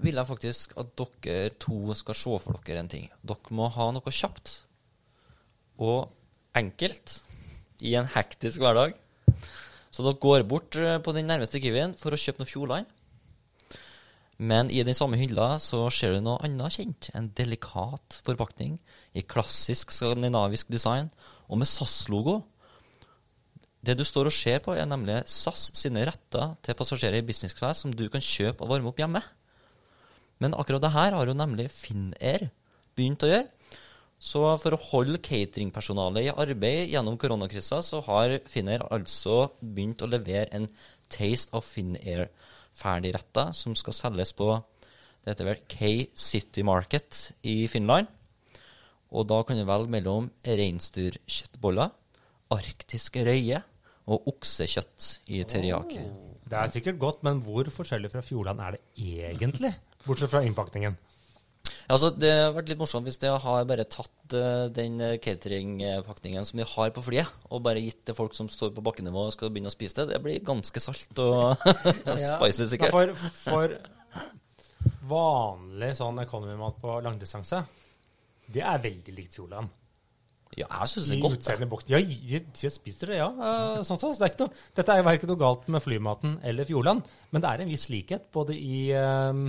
Speaker 2: vil jeg faktisk at dere to skal se for dere en ting. Dere må ha noe kjapt og enkelt i en hektisk hverdag. Så dere går bort på den nærmeste Kiwien for å kjøpe noe Fjordland. Men i den samme hylla så ser du noe annet kjent. En delikat forpakning i klassisk skandinavisk design og med SAS-logo. Det du står og ser på, er nemlig SAS sine retter til passasjerer i business class som du kan kjøpe og varme opp hjemme. Men akkurat det her har jo nemlig Finnair begynt å gjøre. Så for å holde cateringpersonalet i arbeid gjennom koronakrisa, så har Finnair altså begynt å levere en Taste of Finnair-ferdigretter som skal selges på det heter vel K-City Market i Finland. Og da kan du velge mellom reinsdyrkjøttboller, arktisk røye og oksekjøtt i teriyaki.
Speaker 3: Det er sikkert godt, men hvor forskjellig fra Fjordland er det egentlig? Bortsett fra innpakningen.
Speaker 2: Altså, Det har vært litt morsomt hvis jeg har bare tatt uh, den eh, cateringpakningen som vi har på flyet, og bare gitt til folk som står på bakkenivå og skal begynne å spise det. Det blir ganske salt og spicy,
Speaker 3: Ja,
Speaker 2: sikkert.
Speaker 3: for, for vanlig sånn economy-mat på langdistanse, det er veldig likt Fjordland.
Speaker 2: Ja, jeg syns det er godt. det.
Speaker 3: Ja, jeg, jeg spiser det, ja. Sånn, Sånn så, det er ikke noe, dette er verken noe galt med flymaten eller Fjordland, men det er en viss likhet både i, eh,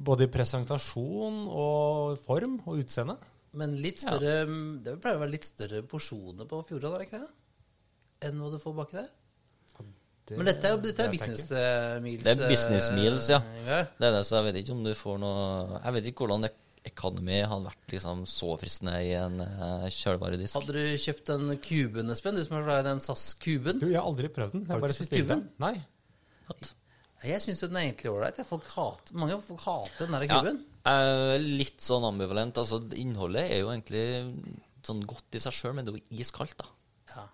Speaker 3: både i presentasjon og form og utseende.
Speaker 1: Men litt større Det pleier å være litt større porsjoner på Fjordland, er det ikke det? Enn hva du får baki der.
Speaker 3: Det-
Speaker 1: Men dette er jo dette er business eh, meals.
Speaker 2: Det er business
Speaker 1: eh,
Speaker 2: meals, ja.
Speaker 1: ja.
Speaker 2: Det er det, så jeg vet ikke om du får noe Jeg vet ikke hvordan Economy hadde vært liksom så fristende i en uh, kjølvaredisk.
Speaker 1: Hadde du kjøpt den kuben, Espen? Du som er glad i den SAS-kuben?
Speaker 3: Du, jeg har aldri prøvd den. Jeg
Speaker 1: Har du
Speaker 3: bare
Speaker 1: ikke spist kuben?
Speaker 3: den. Nei.
Speaker 1: Jeg syns den er egentlig ålreit. jeg. Folk hater- Mange folk hater den der
Speaker 2: Ja, eh, litt sånn ambivalent. Altså, innholdet er jo egentlig sånn godt i seg sjøl, men det er jo iskaldt, da.
Speaker 1: Ja.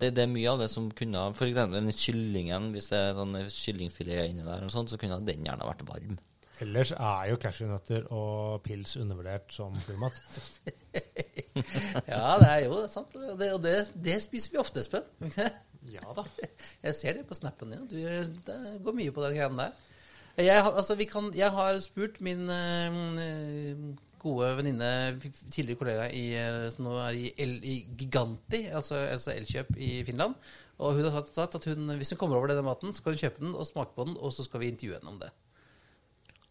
Speaker 2: Det, det er mye av det som kunne For eksempel den kyllingen, hvis det er sånn kyllingfilet inni der, og sånt, så kunne den gjerne vært varm.
Speaker 3: Ellers er jo cashewnøtter og pils undervurdert som flymat.
Speaker 1: Ja, det er jo sant. Og det, og det, det spiser vi ofte, Espen.
Speaker 3: Ja da.
Speaker 1: Jeg ser det på snappen din. Du det går mye på den greia der. Jeg, altså, vi kan, jeg har spurt min eh, gode venninne, tidligere kollega i, eh, som nå er i, El, i Giganti, altså, altså Elkjøp i Finland. Og hun har sagt, at hun, hvis hun kommer over denne maten, så skal hun kjøpe den og smake på den, og så skal vi intervjue henne om det.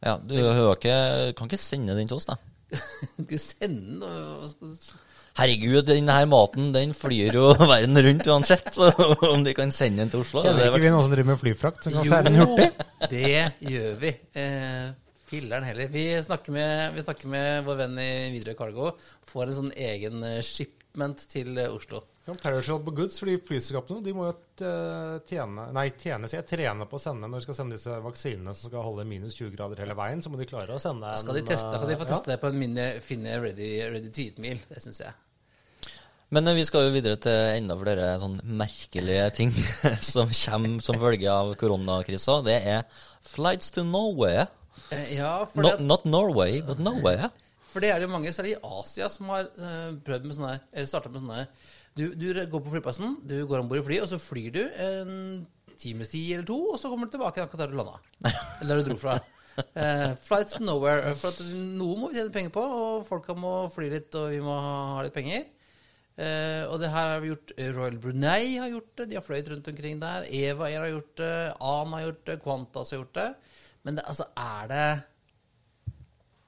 Speaker 2: Ja, du ikke, kan ikke sende den til oss, da.
Speaker 1: du sende den og og-
Speaker 2: Herregud, den her maten den flyr jo verden rundt uansett. Så om de kan sende den til Oslo det
Speaker 3: Kjenner ikke
Speaker 2: vært-
Speaker 3: vi noen som driver med flyfrakt som kan sende den hurtig?
Speaker 1: det gjør vi. Eh, Filleren heller. Vi snakker, med, vi snakker med vår venn i Widerøe Cargo. Får en sånn egen eh, shipment til eh, Oslo.
Speaker 3: Ja, Perishable goods, fordi flyselskapene de må jo eh, tjene, nei, tjene, sier jeg, trene på å sende når de skal sende disse vaksinene som skal holde minus 20 grader hele veien, så må de klare å sende
Speaker 1: Da skal de, teste, kan de få
Speaker 3: teste
Speaker 1: teste det på en mini finne ready, ready to eat-meal. Det syns jeg.
Speaker 2: Men eh, vi skal jo videre til enda flere sånn merkelige ting som kommer som følge av koronakrisa. Det er flights to Norway.
Speaker 1: Eh, ja, for
Speaker 2: Not,
Speaker 1: det,
Speaker 2: not Norway, but Norway.
Speaker 1: For det er det jo mange, særlig i Asia, som har eh, prøvd med sånne Eller starta med sånne du, du går på flyplassen, du går om bord i flyet, og så flyr du en times tid eller to, og så kommer du tilbake akkurat der du landa. Eller der du dro fra. Uh, flights to nowhere. For at noe må vi tjene penger på, og folka må fly litt, og vi må ha litt penger. Eh, og det her har vi gjort. Royal Brunei har gjort det. De har fløyet rundt omkring der. Eva Air har gjort det. An har gjort det. Qantas har gjort det. Men det, altså, er det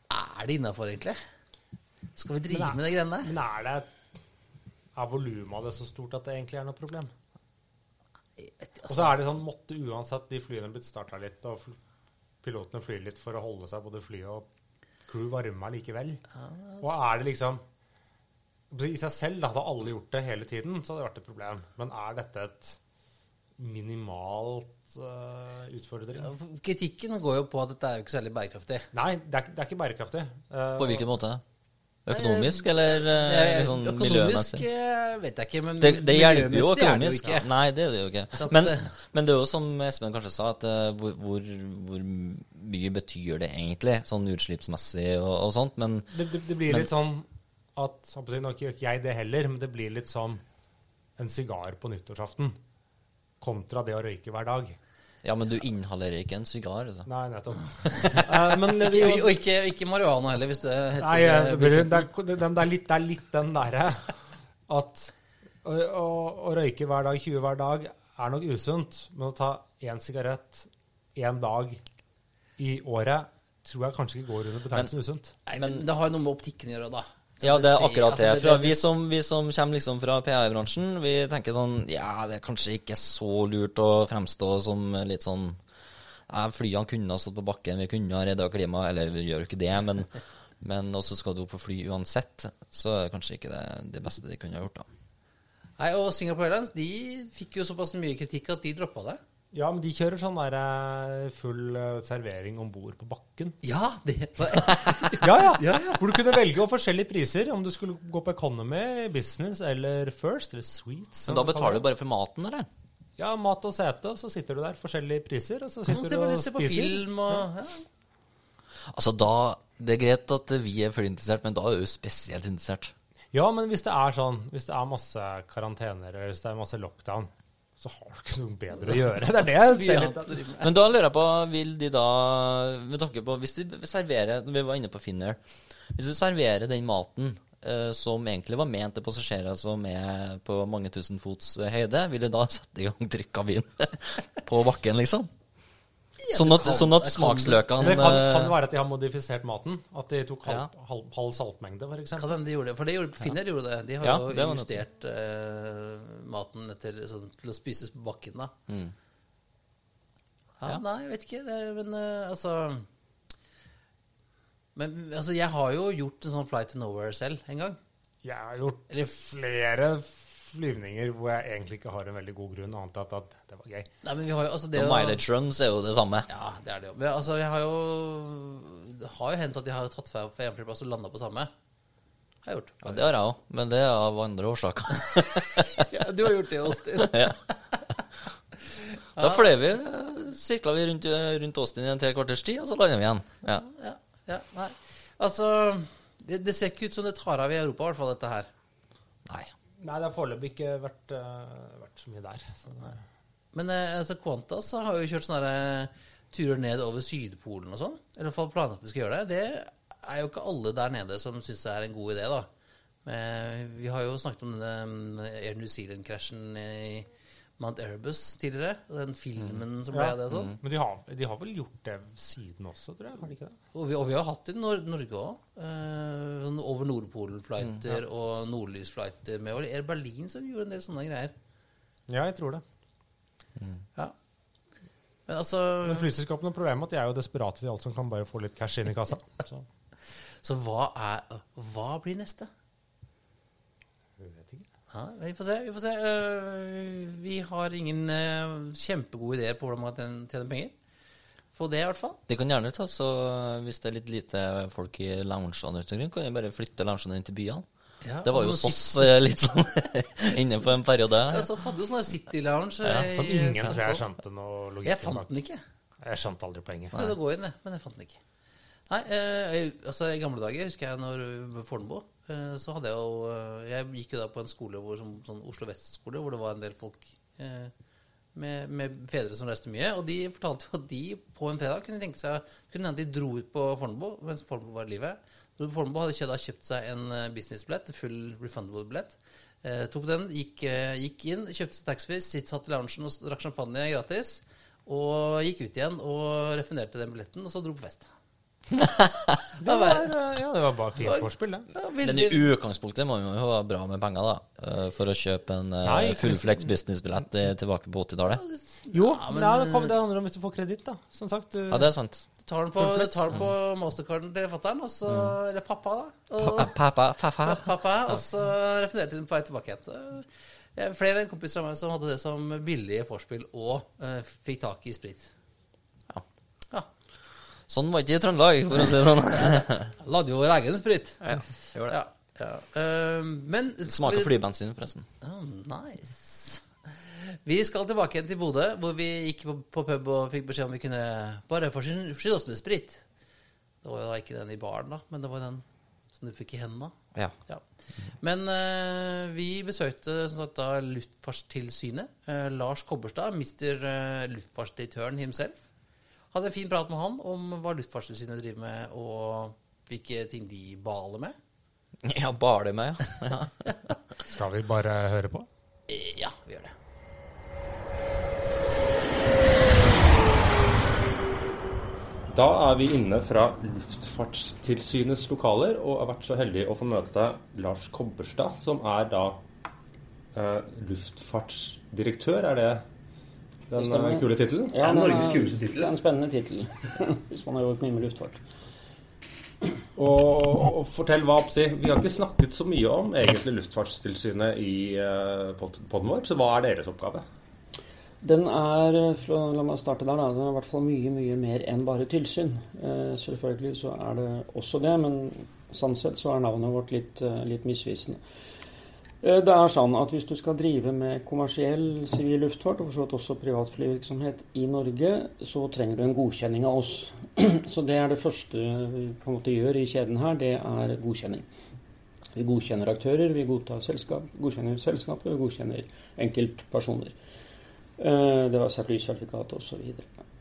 Speaker 1: Er det innafor, egentlig? Skal vi drive
Speaker 3: er-
Speaker 1: med de greiene der?
Speaker 3: Men er det Er volumet av det så stort at det egentlig er noe problem?
Speaker 1: Vet
Speaker 3: Og så er det sånn, måtte uansett de flyene blitt starta litt, og pilotene flyr litt for å holde seg både fly og crew varme likevel. Og er det liksom I seg selv, da, hadde alle gjort det hele tiden, så hadde det vært et problem. Men er dette et minimalt uh, utfordring?
Speaker 1: Ja, Kritikken går jo på at dette er jo ikke særlig bærekraftig.
Speaker 3: Nei, det er, ikke- det er ikke bærekraftig. Uh,
Speaker 2: På hvilken måte? Økonomisk, eller eh, liksom
Speaker 1: Økonomisk
Speaker 2: miljømessig?
Speaker 1: Økonomisk vet jeg ikke, men
Speaker 2: Det, det hjelper jo
Speaker 1: er det jo
Speaker 2: økonomisk.
Speaker 1: ikke.
Speaker 2: Nei, det er det jo ikke. Men, men det er jo som Espen kanskje sa, at hvor, hvor, hvor mye betyr det egentlig, sånn utslippsmessig og, og sånt. Men
Speaker 3: Det, det, det blir
Speaker 2: Men-
Speaker 3: litt sånn at Nå gjør ikke jeg det heller, men det blir litt som en sigar på nyttårsaften kontra det å røyke hver dag.
Speaker 2: ja, men du inhalerer ikke en sigar. Altså.
Speaker 3: Nei, nettopp. uh, men det,
Speaker 1: Og, og ikke, ikke marihuana heller, hvis du heter
Speaker 3: Nei, eh, det, blir, det, er, det, det, er litt, det er litt den derre at å, å, å røyke hver dag, 20 hver dag, er nok usunt. Men å ta én sigarett én dag i året tror jeg kanskje ikke går under betegnelsen usunt.
Speaker 1: Nei, men det har jo noe med optikken å gjøre, da.
Speaker 2: Ja, det er akkurat det.
Speaker 1: altså, det-
Speaker 2: vi, som, vi som kommer liksom fra PR-bransjen, vi tenker sånn Ja, det er kanskje ikke så lurt å fremstå som litt sånn ja, Flyene kunne ha stått på bakken, vi kunne ha redda klimaet, eller vi gjør jo ikke det, men, men også skal du opp på fly uansett, så er det kanskje ikke det, det beste de kunne ha gjort, da.
Speaker 1: Nei, og Singapore Airlines de fikk jo såpass mye kritikk at de droppa det.
Speaker 3: Ja, men de kjører sånn der eh, full eh, servering om bord på bakken.
Speaker 1: Ja, det
Speaker 3: Ja, ja.
Speaker 1: Ja, ja.
Speaker 3: Hvor du kunne velge forskjellige priser, om du skulle gå på economy, business eller first, eller sweets.
Speaker 2: Men da betaler du bare for maten, eller?
Speaker 3: Ja, mat og sete, og så sitter du der, forskjellige priser, og så sitter
Speaker 1: ja,
Speaker 3: du og
Speaker 1: se på film og ja.
Speaker 2: Altså, da Det er greit at vi er flyinteressert, men da er du spesielt interessert.
Speaker 3: Ja, men hvis det er sånn, hvis det er masse karantener, eller hvis det er masse lockdown, så har du ikke noe bedre å gjøre. Det er det jeg ser litt.
Speaker 2: Men da lurer jeg på, vil de da Med tanke på Hvis de serverer Vi var inne på Finner. Hvis de serverer den maten uh, som egentlig var ment til passasjerer som er på mange tusen fots eh, høyde, vil de da sette i gang trykk av vin på bakken, liksom? Sånn at, sånn at smaksløkene
Speaker 3: Det kan, kan
Speaker 2: eh,
Speaker 3: det være at de har modifisert maten? At de tok halv,
Speaker 2: Ja.
Speaker 3: halv, halv saltmengde, f.eks.?
Speaker 1: Kan hende de gjorde det. For det gjorde, Finner gjorde det. De har
Speaker 2: Ja,
Speaker 1: jo justert uh, maten etter, sånn, til å spises på bakken, da.
Speaker 2: Mm.
Speaker 1: Ja,
Speaker 2: Ja.
Speaker 1: Nei, jeg vet ikke. Det, men uh, altså Men altså, jeg har jo gjort en sånn flight to nowhere selv en gang.
Speaker 3: Jeg har gjort
Speaker 1: Eller-
Speaker 3: flere flyvninger hvor jeg egentlig ikke har en veldig god grunn, annet enn at, det var gøy.
Speaker 1: Nei, men vi har jo altså det
Speaker 2: og mileage runs er jo det samme.
Speaker 1: Ja, det er det jo. Men altså, jeg har jo Det har jo hendt at jeg har tatt fra en flyplass og landa på samme. Har jeg gjort.
Speaker 2: Ja, det har jeg òg, men det er av andre årsaker.
Speaker 1: Ja, du har gjort det, Austin.
Speaker 2: ja. Da fløy vi, sirkla vi rundt, rundt Austin i en tre kvarters tid, og så landa vi igjen. Ja.
Speaker 1: Ja, ja, nei. Altså det, det ser ikke ut som det tar av i Europa, i hvert fall, dette her.
Speaker 2: Nei.
Speaker 3: Det har foreløpig ikke vært, uh, vært så mye der. Så
Speaker 1: Men eh, altså, Qantas har jo kjørt sånne eh, turer ned over Sydpolen og sånn. I hvert fall planlagt de skal gjøre det. Det er jo ikke alle der nede som syns det er en god idé, da. Men vi har jo snakket om denne mm, Air New Zealand-krasjen i Mount Erebus tidligere. og Den filmen som ble
Speaker 3: Ja.
Speaker 1: det sånn.
Speaker 3: Men de har, de har vel gjort det siden også, tror jeg? Har de ikke det?
Speaker 1: Og vi, og vi har hatt det i Nor Norge òg. Eh, sånn over Nordpolen-flighter og nordlysflighter med Air Berlin som gjorde en del sånne greier.
Speaker 3: Ja, jeg tror det.
Speaker 1: Ja. Men altså
Speaker 3: Men flyselskapene har problemet med at de er jo desperate til alt som kan bare få litt cash inn i kassa. Så
Speaker 1: Så hva er Hva blir neste? Ja, vi får se. Vi får se. Eh, vi har ingen eh, kjempegode ideer på hvordan man kan tjene penger. På det, i hvert fall.
Speaker 2: Det kan gjerne ta så Hvis det er litt lite folk i loungene rundt omkring, kan vi bare flytte loungene inn til byene.
Speaker 1: Ja,
Speaker 2: Det var jo
Speaker 1: altså,
Speaker 2: SOS eh, litt sånn inne på en periode.
Speaker 1: Ja, så hadde jo sånn City Lounge.
Speaker 2: Ja,
Speaker 1: eh,
Speaker 3: Som ingen tror jeg skjønte noe logikk
Speaker 1: Jeg fant den ikke.
Speaker 3: Jeg skjønte aldri poenget.
Speaker 1: Nei, prøvde å gå inn, men jeg fant den ikke. Nei, eh, altså i gamle dager, husker jeg når Fornebu, eh, så hadde jeg jo eh, Jeg gikk jo da på en skole hvor, som, sånn Oslo Vest-skole, hvor det var en del folk eh, med, med fedre som reiste mye. Og de fortalte jo at de på en fredag kunne tenke seg Kunne hende de dro ut på Fornebu mens Fornebu var i live. Fornebu hadde kjøpt, kjøpt seg en eh, businessbillett, full refundable billett. Eh, tok den, gikk, eh, gikk inn, kjøpte seg taxfree, satt i loungen og drakk champagne gratis. Og gikk ut igjen og refunderte den billetten, og så dro på fest.
Speaker 3: Det
Speaker 1: var-
Speaker 3: eh, ja, det var bare fint forspill, det.
Speaker 2: Men i utgangspunktet må man jo ha bra med penger, da. eh, For å kjøpe en eh,
Speaker 3: Nei,
Speaker 2: fullflex businessbillett tilbake på 80-tallet.
Speaker 3: Jo,
Speaker 1: Ja, men-
Speaker 3: det, kommer, det handler om hvis du får kreditt, da. Som sagt. Du,
Speaker 2: Ja, det er sant.
Speaker 1: Du tar den på, tar den på mastercarden til fatter'n, og så Eller pappa, da. Og,
Speaker 2: Pa- Pappa, pappa.
Speaker 1: pappa, og så refunderte den på vei tilbake igjen. Flere kompiser av meg som hadde det som billig forspill og uh, fikk tak i sprit.
Speaker 2: Sånn var ikke i Trøndelag, for å si det sånn.
Speaker 1: Lagde jo vår egen sprit.
Speaker 2: Ja, gjorde det.
Speaker 1: Ja, ja. Uh, men
Speaker 2: Smaker flybensin, forresten.
Speaker 1: Oh, nice. Vi skal tilbake igjen til Bodø, hvor vi gikk på, på pub og fikk beskjed om vi kunne bare forsyne oss med sprit. Det var jo da ikke den i baren, da, men det var den som du fikk i hendene.
Speaker 2: Ja.
Speaker 1: Ja. Men uh, vi besøkte som sagt, da Luftfartstilsynet. Uh, Lars Kobberstad, mister uh, luftfartsdirektøren himself. Hadde en fin prat med han om hva Luftfartstilsynet driver med, og hvilke ting de baler med.
Speaker 2: Ja, baler med, ja.
Speaker 3: Skal vi bare høre på?
Speaker 1: Eh, Ja, vi gjør det.
Speaker 4: Da er vi inne fra Luftfartstilsynets lokaler og har vært så heldige å få møte Lars Kobberstad, som er da eh, luftfartsdirektør. Er Det den
Speaker 5: stemmer.
Speaker 4: eh, kule tittelen?
Speaker 5: Ja,
Speaker 6: Norges kuleste tittel,
Speaker 5: en spennende tittel, hvis man har gjort mye med luftfart.
Speaker 4: Og, og fortell hva Apsi. Vi har ikke snakket så mye om egentlig Luftfartstilsynet i uh, poden vår, så hva er deres oppgave?
Speaker 5: Den er, eh, fra, la meg starte der, da, den er i hvert fall mye, mye mer enn bare tilsyn. Eh, selvfølgelig så er det også det, men sannsett så er navnet vårt litt, eh, litt misvisende. Eh, Det er sånn at Hvis du skal drive med kommersiell sivil luftfart, og for så vidt også privatflyvirksomhet i Norge, så trenger du en godkjenning av oss. Så det er det første vi på en måte gjør i kjeden her, det er godkjenning. Vi godkjenner aktører, vi selskap, godkjenner selskapet, vi godkjenner enkeltpersoner. Eh, Det var seg flysertifikat osv.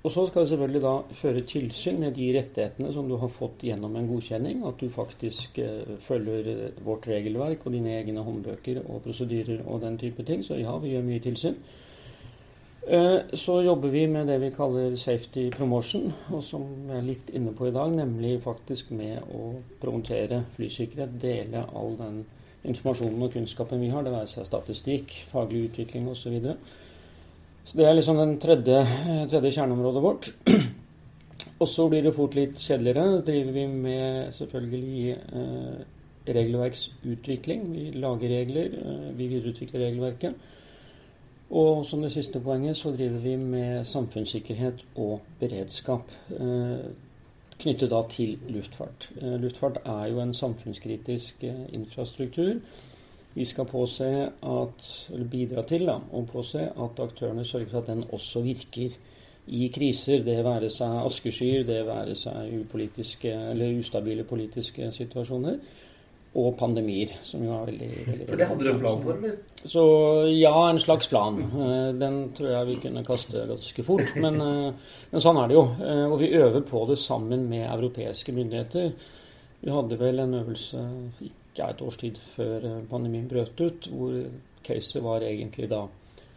Speaker 5: Og så skal vi selvfølgelig da føre tilsyn med de rettighetene som du har fått gjennom en godkjenning. At du faktisk eh, følger eh, vårt regelverk og dine egne håndbøker og prosedyrer og den type ting. Så ja, vi gjør mye tilsyn. Eh, Så jobber vi med det vi kaller safety promotion, og som vi er litt inne på i dag, nemlig faktisk med å promotere flysikkerhet, dele all den informasjonen og kunnskapen vi har, det være seg statistikk, faglig utvikling osv. Så, videre. Så det er liksom den tredje, tredje kjerneområdet vårt. Og så blir det fort litt kjedeligere. driver vi med selvfølgelig eh, regelverksutvikling. Vi lager regler, eh, vi videreutvikler regelverket. Og som det siste poenget så driver vi med samfunnssikkerhet og beredskap. Eh, knyttet da til luftfart. Eh, luftfart er jo en samfunnskritisk eh, infrastruktur. Vi skal påse at, eller bidra til da, å påse at aktørene sørger for at den også virker i kriser. Det være seg askeskyer, det være seg upolitiske eller ustabile politiske situasjoner. Og pandemier, som jo er veldig, veldig
Speaker 6: For det hadde dere en plan for, eller?
Speaker 5: så ja, en slags plan. Eh, Den tror jeg vi kunne kaste ganske fort. Men, eh, men sånn er det jo. Eh, Og vi øver på det sammen med europeiske myndigheter. Vi hadde vel en øvelse ikke et års tid før eh, pandemien brøt ut, hvor caset var egentlig da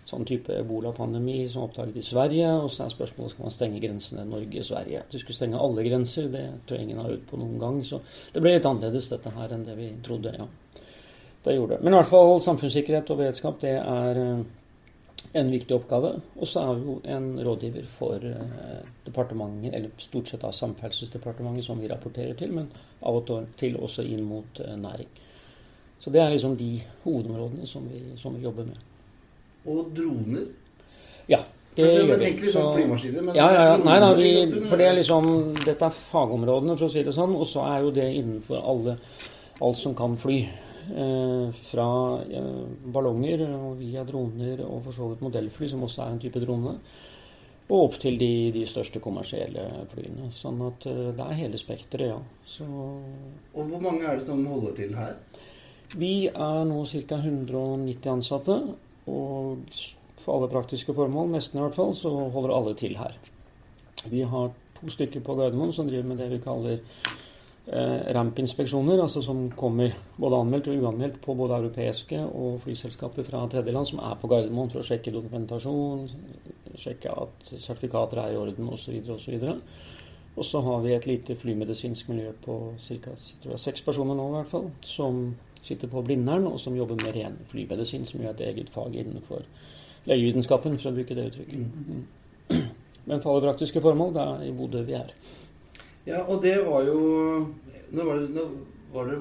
Speaker 5: sånn type ebolapandemi som oppdaget i Sverige. Og så er spørsmålet skal man stenge grensene Norge-Sverige. De skulle stenge alle grenser. Det tror jeg ingen har øvd på noen gang. Så det ble litt annerledes dette her enn det vi trodde. ja. Det gjorde. Men i hvert fall samfunnssikkerhet og beredskap det er eh, en viktig oppgave. Og så er vi jo en rådgiver for eh, departementet, eller stort sett av Samferdselsdepartementet, som vi rapporterer til, men av og til også inn mot eh, næring. Så det er liksom de hovedområdene som vi, som vi jobber med.
Speaker 6: Og droner.
Speaker 5: Ja,
Speaker 6: For
Speaker 5: det
Speaker 6: det,
Speaker 5: gjør
Speaker 6: man
Speaker 5: vi.
Speaker 6: tenker liksom
Speaker 5: Så-
Speaker 6: flymaskiner, men
Speaker 5: ja, ja, ja. Nei da, vi, for det er liksom Dette er fagområdene, for å si det sånn, og så er jo det innenfor alle alt som kan fly. Eh, fra eh, ballonger og via droner og for så vidt modellfly, som også er en type drone. Og opp til de, de største kommersielle flyene. Sånn at eh, det er hele spekteret, ja. Så
Speaker 6: Og hvor mange er det som holder til her?
Speaker 5: vi er nå ca. 190 ansatte. Og for alle praktiske formål, nesten i hvert fall, så holder alle til her. Vi har to stykker på Gardermoen som driver med det vi kaller ramp-inspeksjoner, altså som kommer både anmeldt og uanmeldt på både europeiske og flyselskaper fra tredjeland som er på Gardermoen for å sjekke dokumentasjon, sjekke at sertifikater er i orden osv. osv. Og så har vi et lite flymedisinsk miljø på ca. seks personer nå, i hvert fall, som sitter på Blindern, og som jobber med ren flymedisin, som gjør er et eget fag innenfor legevitenskapen, for å bruke det uttrykket. Mm. Men for alle praktiske formål, det er i Bodø vi er.
Speaker 6: Ja, og det var jo Når var det, når var det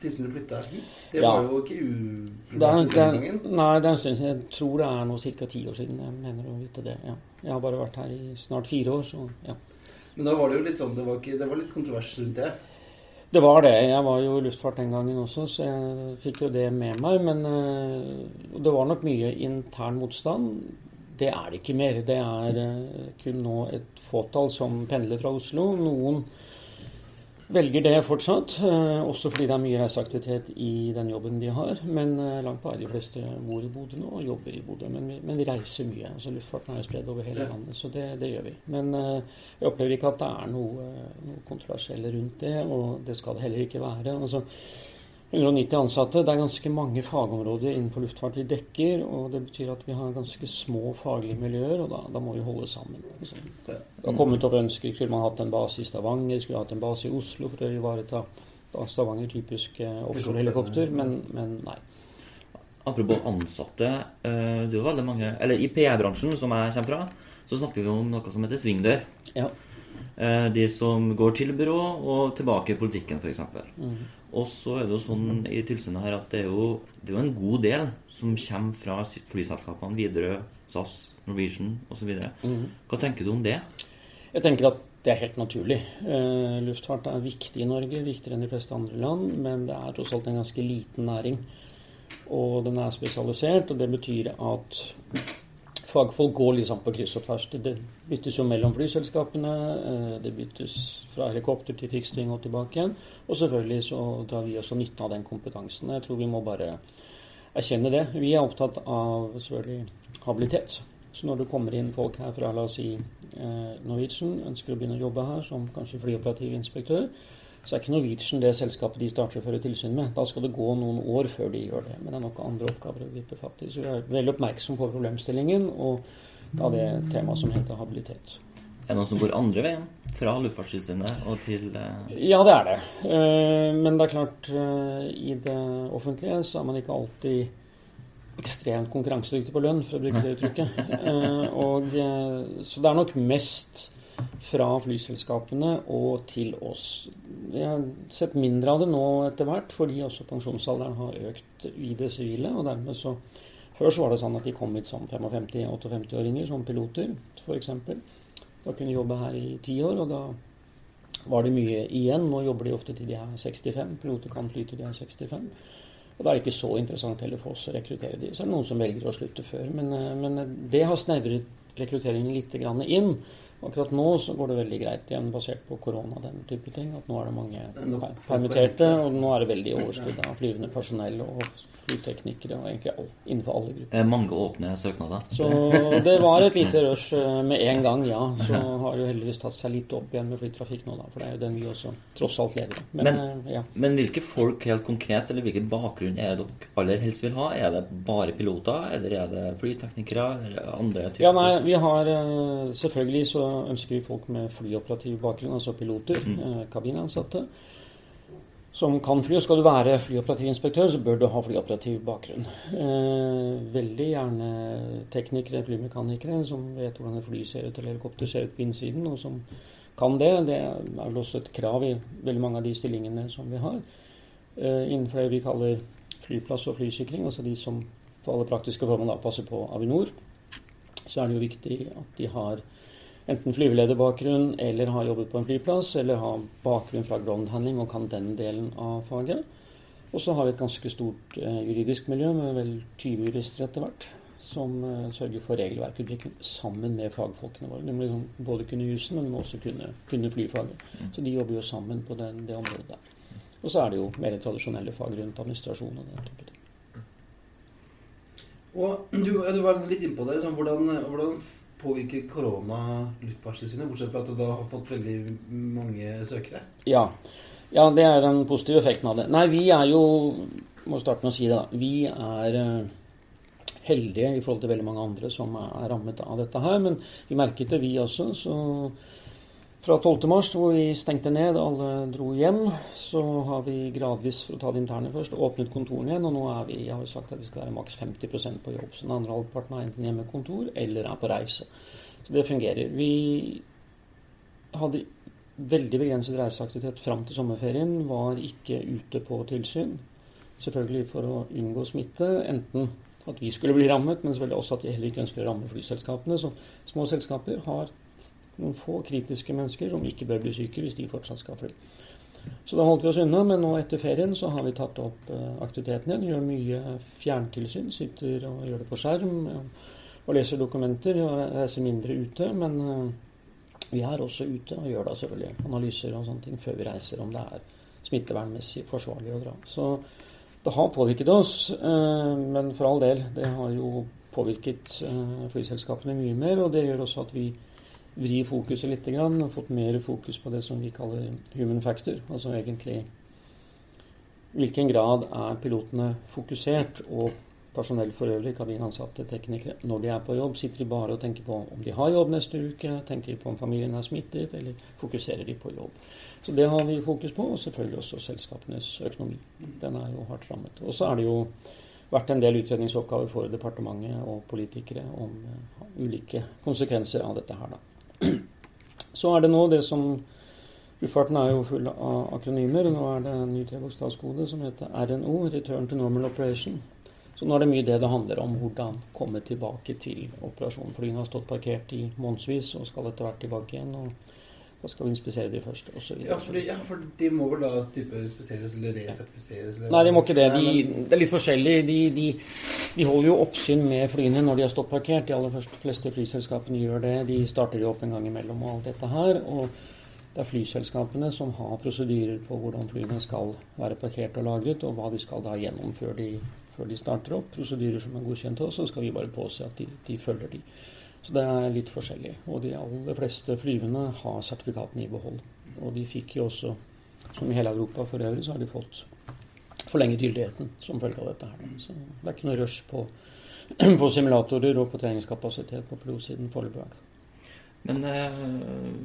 Speaker 6: tilsynet flytta hit? Det
Speaker 5: Ja.
Speaker 6: var jo ikke uproblematisk den gangen.
Speaker 5: nei, det er en stund siden. Jeg tror det er nå ca. ti år siden. Jeg mener å vite det. ja. Jeg har bare vært her i snart fire år, så ja.
Speaker 6: Men da var det jo litt sånn Det var, ikke, det var litt kontrovers rundt det.
Speaker 5: Det var det. Jeg var jo i luftfart den gangen også, så jeg fikk jo det med meg. Men eh, det var nok mye intern motstand. Det er det ikke mer. Det er eh, kun nå et fåtall som pendler fra Oslo. Noen velger det fortsatt, eh, også fordi det er mye reiseaktivitet i den jobben de har. Men eh, langt på vei de fleste bor i Bodø nå og jobber i Bodø. Men men vi reiser mye. altså Luftfarten er jo spredd over hele landet, så det, det gjør vi. Men jeg opplever ikke at det er noe, noe kontroversielle rundt det, og det skal det heller ikke være. altså 190 ansatte. Det er ganske mange fagområder innenfor luftfart vi dekker. og Det betyr at vi har ganske små faglige miljøer, og da, da må vi holde sammen. Liksom. Det har kommet opp ønsker. Skulle man hatt en base i Stavanger? Skulle hatt en base i Oslo for å ivareta Stavanger typisk offshorehelikopter? offshore-helikopter? Men, men nei.
Speaker 7: Apropos ansatte. eh, Det er jo veldig mange Eller i PR-bransjen, som jeg kommer fra, så snakker vi om noe som heter svingdør.
Speaker 5: Ja.
Speaker 7: Eh, De som går til byrå og tilbake i politikken, f.eks.
Speaker 5: Mm.
Speaker 7: Og så er det jo sånn i tilsynet her at det er jo, det er jo en god del som kommer fra flyselskapene Widerøe, SAS, Norwegian osv.
Speaker 5: Mm.
Speaker 7: Hva tenker du om det?
Speaker 5: Jeg tenker at det er helt naturlig. Eh, luftfart er viktig i Norge, viktigere enn de fleste andre land, men det er tross alt en ganske liten næring. Og den er spesialisert, og det betyr at fagfolk går liksom på kryss og tvers. Det- byttes jo mellom flyselskapene, eh, det byttes fra helikopter til fiksting og tilbake igjen. Og selvfølgelig så drar vi også nytte av den kompetansen. Jeg tror vi må bare erkjenne det. Vi er opptatt av selvfølgelig habilitet. Så når det kommer inn folk her fra la oss si eh, Norwegian, ønsker å begynne å jobbe her som kanskje flyoperativ inspektør, så er ikke Norwegian det selskapet de starter å føre tilsyn med. Da skal det gå noen år før de gjør det. Men det er nok andre oppgaver å gripe fatt i. Så vi er veldig oppmerksom på problemstillingen og da det temaet som heter habilitet.
Speaker 7: Er det noen som går andre veien? Fra Luftfartstilsynet og til uh...
Speaker 5: Ja, det er det. Eh, Men det er klart, eh, i det offentlige så er man ikke alltid ekstremt konkurransedyktig på lønn, for å bruke det uttrykket. Og, så det er nok mest fra flyselskapene og til oss. Vi har sett mindre av det nå etter hvert, fordi også pensjonsalderen har økt i det sivile. og dermed så Før så var det sånn at de kom hit som 55-58-åringer, som piloter f.eks. Da kunne de jobbe her i ti år, og da var det mye igjen. Nå jobber de ofte til de er 65. Piloter kan fly til de er 65. Og da er det ikke så interessant heller for oss å rekruttere de. Så er det noen som velger å slutte før. Men, eh, men det har snevret rekrutteringen litt grann inn. Akkurat nå så går det veldig greit igjen, basert på korona og den type ting. At nå er det mange
Speaker 6: er
Speaker 5: permitterte, og nå er det veldig overskudd av flyvende personell og flyteknikere og egentlig all, innenfor alle grupper.
Speaker 7: mange åpne søknader?
Speaker 5: Så det var et lite rush eh, med en gang, ja. Så har det jo heldigvis tatt seg litt opp igjen med flytrafikk nå, da. For det er jo den vi også tross alt lever av. Men,
Speaker 7: Men-
Speaker 5: eh, ja.
Speaker 7: Men hvilke folk helt konkret, eller hvilken bakgrunn er det dere aller helst vil ha? Er det bare piloter, eller er det flyteknikere, eller andre typer
Speaker 5: Ja, nei, vi har eh, Selvfølgelig så ønsker vi folk med flyoperativ bakgrunn, altså piloter, mm. kabinansatte, som kan fly. Skal du være flyoperativ så bør du ha flyoperativ bakgrunn. Eh, veldig gjerne teknikere, flymekanikere, som vet hvordan et fly ser ut, eller helikopter ser ut på innsiden, og som kan det. Det er vel også et krav i veldig mange av de stillingene som vi har. Eh, innenfor det vi kaller flyplass og flysikring, altså de som for alle praktiske formål passer på Avinor så er det jo viktig at de har enten flyvelederbakgrunn eller har jobbet på en flyplass, eller har bakgrunn fra groundhandling og kan den delen av faget. Og så har vi et ganske stort eh, juridisk miljø med vel 20 jurister etter hvert. som eh, sørger for regelverkutvikling sammen med fagfolkene våre. De må liksom både kunne jussen, men de må også kunne, kunne flyfaget. Så de jobber jo sammen på den, det området der. Og så er det jo mer tradisjonelle fag rundt administrasjon og den type ting.
Speaker 6: Og du, du var litt innpå det. Sånn, hvordan, hvordan påvirker korona Luftfartstilsynet, bortsett fra at det da har fått veldig mange søkere?
Speaker 5: Ja. ja, det er den positive effekten av det. Nei, vi er jo Må starte med å si det. Vi er eh, heldige i forhold til veldig mange andre som er rammet av dette her. Men vi merket det, vi også. Så fra 12. mars, hvor vi stengte ned, alle dro hjem, så har vi gradvis, for å ta det interne først, åpnet kontorene igjen. Og nå er vi, jeg har jo sagt at vi skal være maks 50% på jobb. Så den andre halvparten er enten hjemmekontor eller er på reise. Så det fungerer. Vi hadde veldig begrenset reiseaktivitet fram til sommerferien. Var ikke ute på tilsyn. Selvfølgelig for å unngå smitte. Enten at vi skulle bli rammet, men selvfølgelig også at vi heller ikke ønsker å ramme flyselskapene. Så små selskaper har noen få kritiske mennesker som ikke bør bli syke hvis de fortsatt skal fly. Så da holdt vi oss unna, men nå etter ferien så har vi tatt opp uh, aktiviteten igjen. Gjør mye fjerntilsyn. Sitter og gjør det på skjerm uh, og leser dokumenter. og Reiser mindre ute. Men uh, vi er også ute og gjør da selvfølgelig analyser og sånne ting før vi reiser, om det er smittevernmessig forsvarlig å dra. Så det har påvirket oss, men for all del, det har jo påvirket flyselskapene mye mer. Og det gjør også at vi vri fokuset litt og fått mer fokus på det som vi kaller human factor. Altså egentlig hvilken grad er pilotene fokusert, og personell for øvrig, kabinansatte, teknikere, når de er på jobb. Sitter de bare og tenker på om de har jobb neste uke, tenker de på om familien er smittet, eller fokuserer de på jobb. Så det har vi fokus på, og selvfølgelig også selskapenes økonomi. Den er jo hardt rammet. Og så er det jo vært en del utredningsoppgaver for departementet og politikere om uh, ulike konsekvenser av dette her, da. Så er det nå det som Luftfarten er jo full av akronymer. Nå er det en ny trebokstavskode som heter RNO, Return to Normal Operation. Så nå er det mye det det handler om, hvordan komme tilbake til operasjonen. Flyene har stått parkert i månedsvis og skal etter hvert tilbake igjen. og da skal vi inspisere de først, Og så videre.
Speaker 6: Ja, ja, for de må vel da type inspiseres eller resertifiseres? Eller
Speaker 5: Nei, de må ikke det. De, det er litt forskjellig. De, de, de, holder jo oppsyn med flyene når de har stått parkert. De aller fleste flyselskapene gjør det. De starter jo opp en gang imellom og alt dette her. og det er flyselskapene som har prosedyrer på hvordan flyene skal være parkert og lagret, og hva de skal da gjennom før de, før de starter opp. Prosedyrer som er godkjent også, oss, så skal vi bare påse at de, de følger de. Så det er litt forskjellig. Og de aller fleste flyvende har sertifikatene i behold. Og de fikk jo også, som i hele Europa for øvrig, så har de fått forlenget gyldigheten som følge av dette her. Så det er ikke noe rush på, på simulatorer og på treningskapasitet på pilotsiden foreløpig.
Speaker 7: Men eh,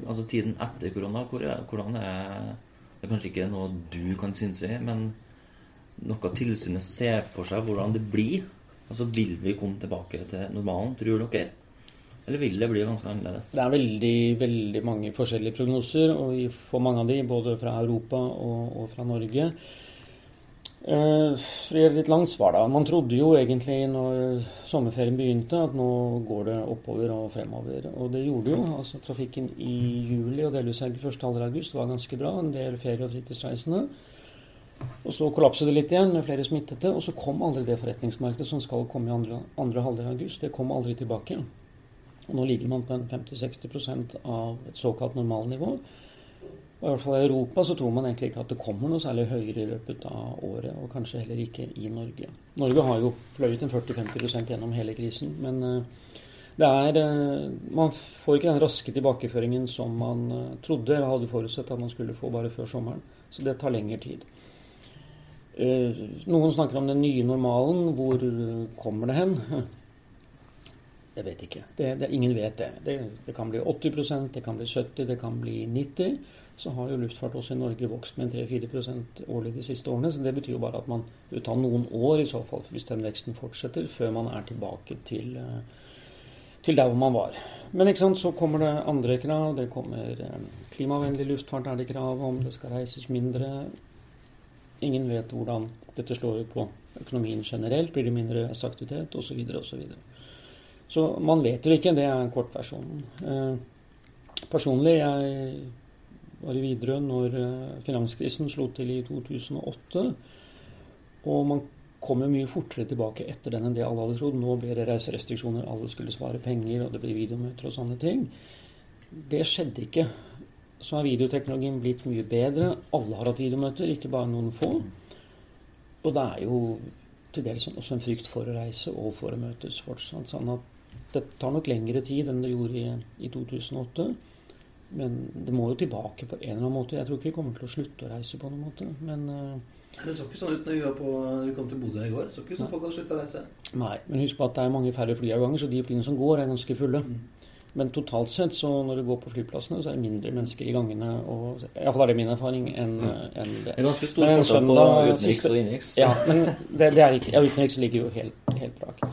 Speaker 7: altså tiden etter korona, hvordan er Det er kanskje ikke noe du kan synes i, men noe tilsynet ser for seg hvordan det blir? Altså Vil vi komme tilbake til normalen, tror dere? Eller vil det bli ganske annerledes?
Speaker 5: Det er veldig, veldig mange forskjellige prognoser, og vi får mange av de både fra Europa og, og fra Norge. Uh, for å gjøre litt langt svar, da. Man trodde jo egentlig når sommerferien begynte, at nå går det oppover og fremover. Og det gjorde jo. Altså Trafikken i juli og delvis første halvdel av august var ganske bra. En del ferie- og fritidsreisende. Og så kollapset det litt igjen med flere smittede. Og så kom aldri det forretningsmarkedet som skal komme i andre, andre halvdel av august. Det kom aldri tilbake. Og nå ligger man på en 50-60% av et såkalt normalnivå. Og I hvert fall i Europa så tror man egentlig ikke at det kommer noe særlig høyere i løpet av året. Og kanskje heller ikke i Norge. Norge har jo fløyet en 40-50 gjennom hele krisen. Men uh, det er uh, Man får ikke den raske tilbakeføringen som man uh, trodde eller hadde forutsett at man skulle få bare før sommeren. Så det tar lengre tid. Noen snakker om den nye normalen. Hvor kommer det hen? Jeg vet ikke. Det, det, ingen vet det. det. det. kan bli 80% det kan bli 70 det kan bli 90 Så har jo luftfart også i Norge vokst med 3-4% årlig de siste årene. Så det betyr jo bare at man vil ta noen år i så fall, hvis den veksten fortsetter, før man er tilbake til, eh, til der hvor man var. Men ikke sant, så kommer det andre krav. Det kommer eh, klimavennlig luftfart, er det krav om. Det skal reises mindre. Ingen vet hvordan dette slår ut på økonomien generelt. Blir det mindre aktivitet osv. osv. Så man vet jo ikke. Det er kortversjonen. Eh, personlig, jeg var i Widerøe når eh, finanskrisen slo til i 2008. Og man kommer mye fortere tilbake etter den enn det alle hadde trodd. Nå ble det reiserestriksjoner, alle skulle spare penger, og det ble videomøter og sånne ting. Det skjedde ikke. Så har videoteknologien blitt mye bedre. Alle har hatt videomøter, ikke bare noen få. Og det er jo til dels også en frykt for å reise og for å møtes fortsatt. Sånn at det tar nok lengre tid enn det gjorde i, i 2008. Men det må jo tilbake på en eller annen måte. Jeg tror ikke vi kommer til å slutte å reise på noen måte. Men uh,
Speaker 6: Det så ikke sånn ut når vi, var på, vi kom til Bodø i går. Det så ikke ut som folk hadde sluttet å reise.
Speaker 5: nei. Men husk på at det er mange færre flyavganger, så de flyene som går, er ganske fulle. Men totalt sett, så når du går på flyplassene, så er det mindre mennesker i gangene. og Iallfall er det min erfaring enn mm. en
Speaker 7: Det En ganske stor forskjell på utenriks og innenriks.
Speaker 5: Ja, men det, det er ikke, ja, utenriks ligger jo helt, helt brak.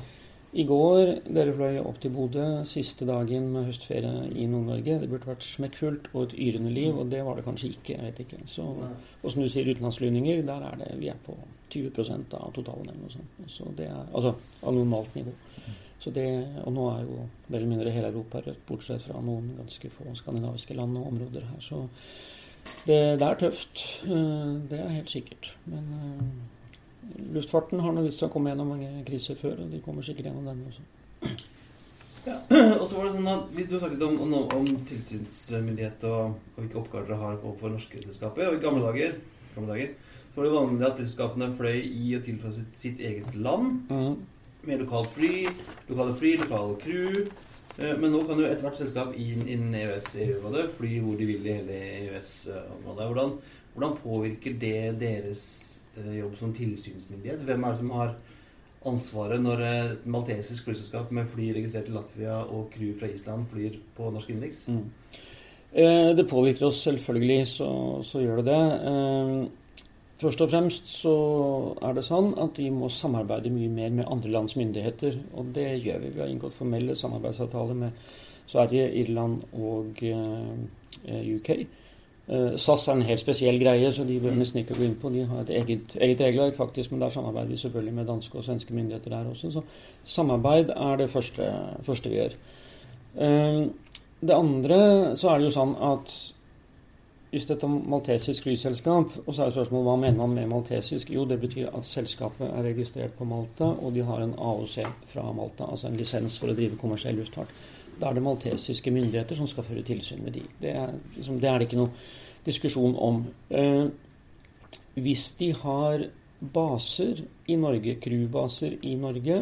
Speaker 5: I går dere fløy opp til Bodø siste dagen med høstferie i Nord-Norge. Det burde vært smekkfullt og et yrende liv, og det var det kanskje ikke. jeg vet ikke. Så, og som du sier, utenlandsflyvninger, der er det, vi er på 20% av totalen eller noe sånt. Så det er, altså av normalt nivå. Så det, og nå er jo mer eller mindre hele Europa rødt, bortsett fra noen ganske få skandinaviske land og områder her. Så det, det er tøft. eh, Det er helt sikkert. Men eh, luftfarten har vist seg å komme gjennom mange kriser før, og de kommer sikkert gjennom denne også.
Speaker 6: Ja. Og så var det sånn at du Du snakket om, om, om tilsynsmyndighet og, og hvilke oppgaver dere har overfor norske selskaper. Og I gamle dager, gamle dager så var det vanlig at flyselskapene fløy i og til fra sitt, sitt eget land med lokalt fly, lokale fly, lokale crew. Eh, Men nå kan jo ethvert selskap inn- innen EØS-EU-området fly hvor de vil i hele EØS-området. Hvordan, hvordan påvirker det deres eh, jobb som tilsynsmyndighet? Hvem er det som har ansvaret når eh, et maltesisk flyselskap med fly registrert i Latvia og crew fra Island flyr på norsk innenriks?
Speaker 5: Eh, Det påvirker oss selvfølgelig, så, så gjør det det. Eh, Først og fremst så er det sånn at vi må samarbeide mye mer med andre lands myndigheter. Og det gjør vi. Vi har inngått formelle samarbeidsavtaler med Sverige, Irland og eh, UK. Eh, SAS er en helt spesiell greie, så de bør nesten ikke gå inn på. De har et eget, eget regelverk, faktisk, men der samarbeider vi selvfølgelig med danske og svenske myndigheter der også. Så samarbeid er det første, første vi gjør. Eh, det andre så er det jo sånn at hvis dette er maltesisk flyselskap, og så er spørsmålet hva mener man med maltesisk? Jo, det betyr at selskapet er registrert på Malta, og de har en AOC fra Malta, altså en lisens for å drive kommersiell luftfart. Da er det maltesiske myndigheter som skal føre tilsyn med de. Det er, liksom, det, er ikke noe diskusjon om. Eh, hvis de har baser i Norge, crewbaser i Norge,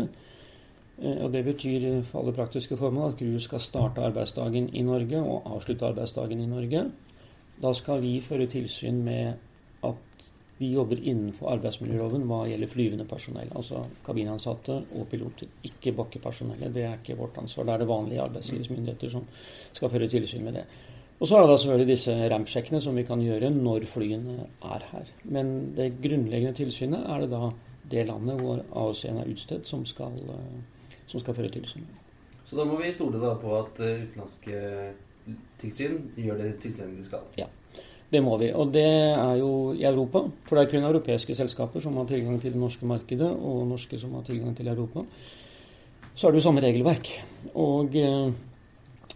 Speaker 5: eh, og det betyr for alle praktiske formål at crew skal starte arbeidsdagen i Norge og avslutte arbeidsdagen i Norge, da skal vi føre tilsyn med de jobber innenfor arbeidsmiljøloven hva gjelder flyvende personell. Altså kabinansatte og piloter. Ikke bakkepersonellet. Det er ikke vårt ansvar. Det er det vanlige arbeidslivsmyndigheter som skal føre tilsyn med det. Og så er det da selvfølgelig disse ramp-sjekkene som vi kan gjøre når flyene er her. Men det grunnleggende tilsynet er det da det landet hvor AOC-en er utstedt, som skal, eh, som skal føre tilsyn.
Speaker 6: Så da må vi stole da på at eh, utenlandske tilsyn gjør det tilsynet de skal.
Speaker 5: Ja, det må vi. Og det er jo i Europa. For det er kun europeiske selskaper som har tilgang til det norske markedet, og norske som har tilgang til Europa. Så er det jo samme regelverk. Og eh,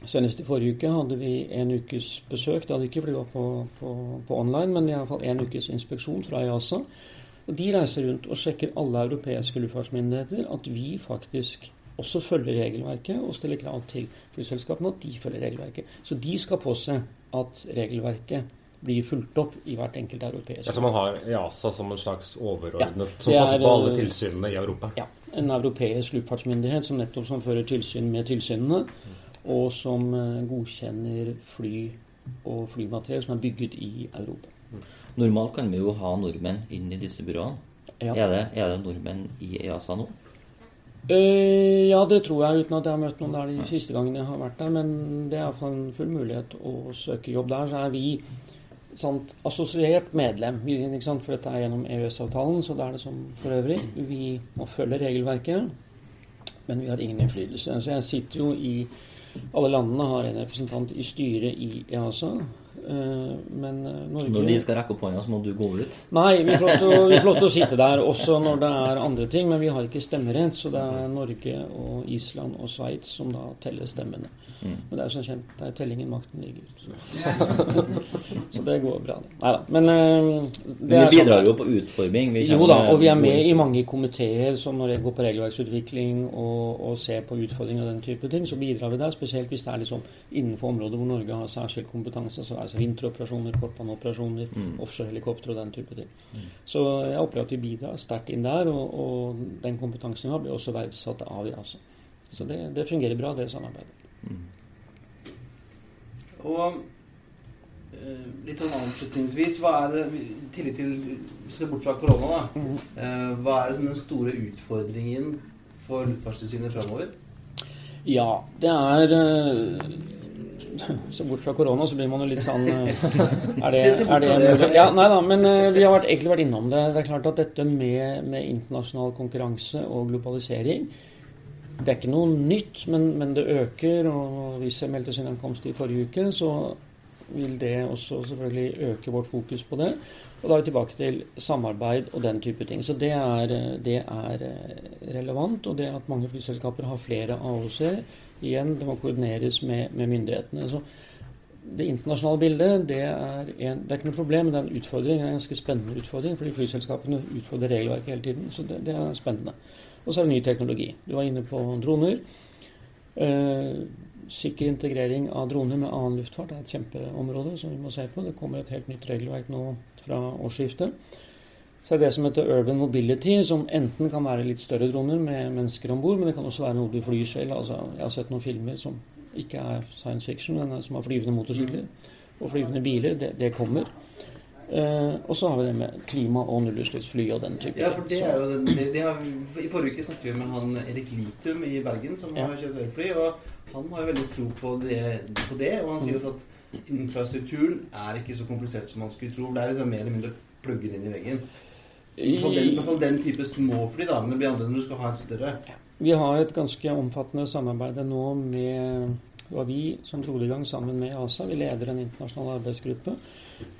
Speaker 5: senest i forrige uke hadde vi en ukes besøk. Det hadde ikke fordi på, på, på online, men iallfall en ukes inspeksjon fra EASA. Og De reiser rundt og sjekker alle europeiske luftfartsmyndigheter at vi faktisk også følger regelverket og stiller krav til flyselskapene at de følger regelverket. Så de skal påse at regelverket blir fulgt opp i hvert enkelt europeisk.
Speaker 4: Ja, så man har EASA som en slags overordnet
Speaker 5: Ja,
Speaker 4: som passer på alle
Speaker 5: eh,
Speaker 4: tilsynene i Europa?
Speaker 5: Ja, en europeisk luftfartsmyndighet som nettopp som fører tilsyn med tilsynene, og som eh, godkjenner fly og flymateriell som er bygget i Europa.
Speaker 7: Normalt kan vi jo ha nordmenn inn i disse byråene.
Speaker 5: Ja.
Speaker 7: Er, det, er det nordmenn i EASA nå?
Speaker 5: Uh, ja, det tror jeg, uten at jeg har møtt noen der de siste gangene jeg har vært der. Men det er iallfall en full mulighet å søke jobb der. Så er vi sant, assosiert medlem, sant? for dette er gjennom EØS-avtalen, så da er det som for øvrig. Vi må følge regelverket, men vi har ingen innflytelse. Så jeg sitter jo i Alle landene har en representant i styret i EASA. Eh, Men eh, Norge
Speaker 7: Når de skal rekke opp hånda, så må du gå ut.
Speaker 5: Nei, vi får, lov til, å- vi får lov til å sitte der også når det er andre ting, men vi har ikke stemmerett. Så det er Norge og Island og Sveits som da teller stemmene.
Speaker 7: Mm.
Speaker 5: Men det er jo som kjent, det er tellingen makten ligger. Så, så det går bra, det. Nei da. Men eh, det
Speaker 7: Vi
Speaker 5: er
Speaker 7: bidrar
Speaker 5: sånn-
Speaker 7: jo på utforming. Vi
Speaker 5: jo da, og vi er med i mange komiteer som når det går på regelverksutvikling og, og ser på utfordringer og den type ting, så bidrar vi der. Spesielt hvis det er liksom innenfor områder hvor Norge har særskilt kompetanse. Så altså vinteroperasjoner, kortbaneoperasjoner,
Speaker 7: Mm.
Speaker 5: offshorehelikoptre og den type ting. Så jeg opplever at vi bidrar sterkt inn der, og, og den kompetansen vi har, blir også verdsatt av EASA. Så det, det fungerer bra, det samarbeidet.
Speaker 6: Og eh, litt sånn avslutningsvis, hva er det i tillegg til ser bort fra korona, da. eh, hva er det som den store utfordringen for Luftfartstilsynet framover?
Speaker 5: Ja, det er eh, Så bort fra korona, så blir man jo litt sånn eh, Er det, er det? Ja, nei da, men eh, vi har vært, egentlig vært innom det. Det er klart at dette med, med internasjonal konkurranse og globalisering Det er ikke noe nytt, men, men det øker. Og hvis jeg meldte sin ankomst i forrige uke, så vil det også selvfølgelig øke vårt fokus på det. Og da er vi tilbake til samarbeid og den type ting. Så det er, eh, det er relevant. Og det at mange flyselskaper har flere AOC-er, igjen, det må koordineres med, med myndighetene. Så det internasjonale bildet det er, en, det er ikke noe problem, men det er en utfordring. En ganske spennende utfordring, fordi flyselskapene utfordrer regelverket hele tiden. Så det, det er spennende. Og så er det ny teknologi. Du var inne på droner. Eh, sikker integrering av droner med annen luftfart er et kjempeområde som vi må se på. Det kommer et helt nytt regelverk nå fra årsskiftet. Så er det det som heter urban mobility, som enten kan være litt større droner med mennesker om bord, men det kan også være noe du flyr selv. Altså, jeg har sett noen filmer som ikke er science fiction, men som har flyvende motorsykler og flyvende biler. Det, det kommer. Uh, og så har vi det med klima- og nullutslippsfly og den type
Speaker 6: Ja, for det er jo den, det, det har, I forrige uke snakket vi med han Erik Litum i Bergen, som
Speaker 5: Ja.
Speaker 6: har kjøpt elfly. Og han har jo veldig tro på det, på det og han sier jo at infrastrukturen er ikke så komplisert som man skulle tro. Det er liksom mer eller mindre plugger inn i veggen. I hvert fall den, type småfly, da. Men det blir annerledes når du skal ha et større.
Speaker 5: Vi har et ganske omfattende samarbeid nå med var vi som trolig gang sammen med ASA. Vi leder en internasjonal arbeidsgruppe.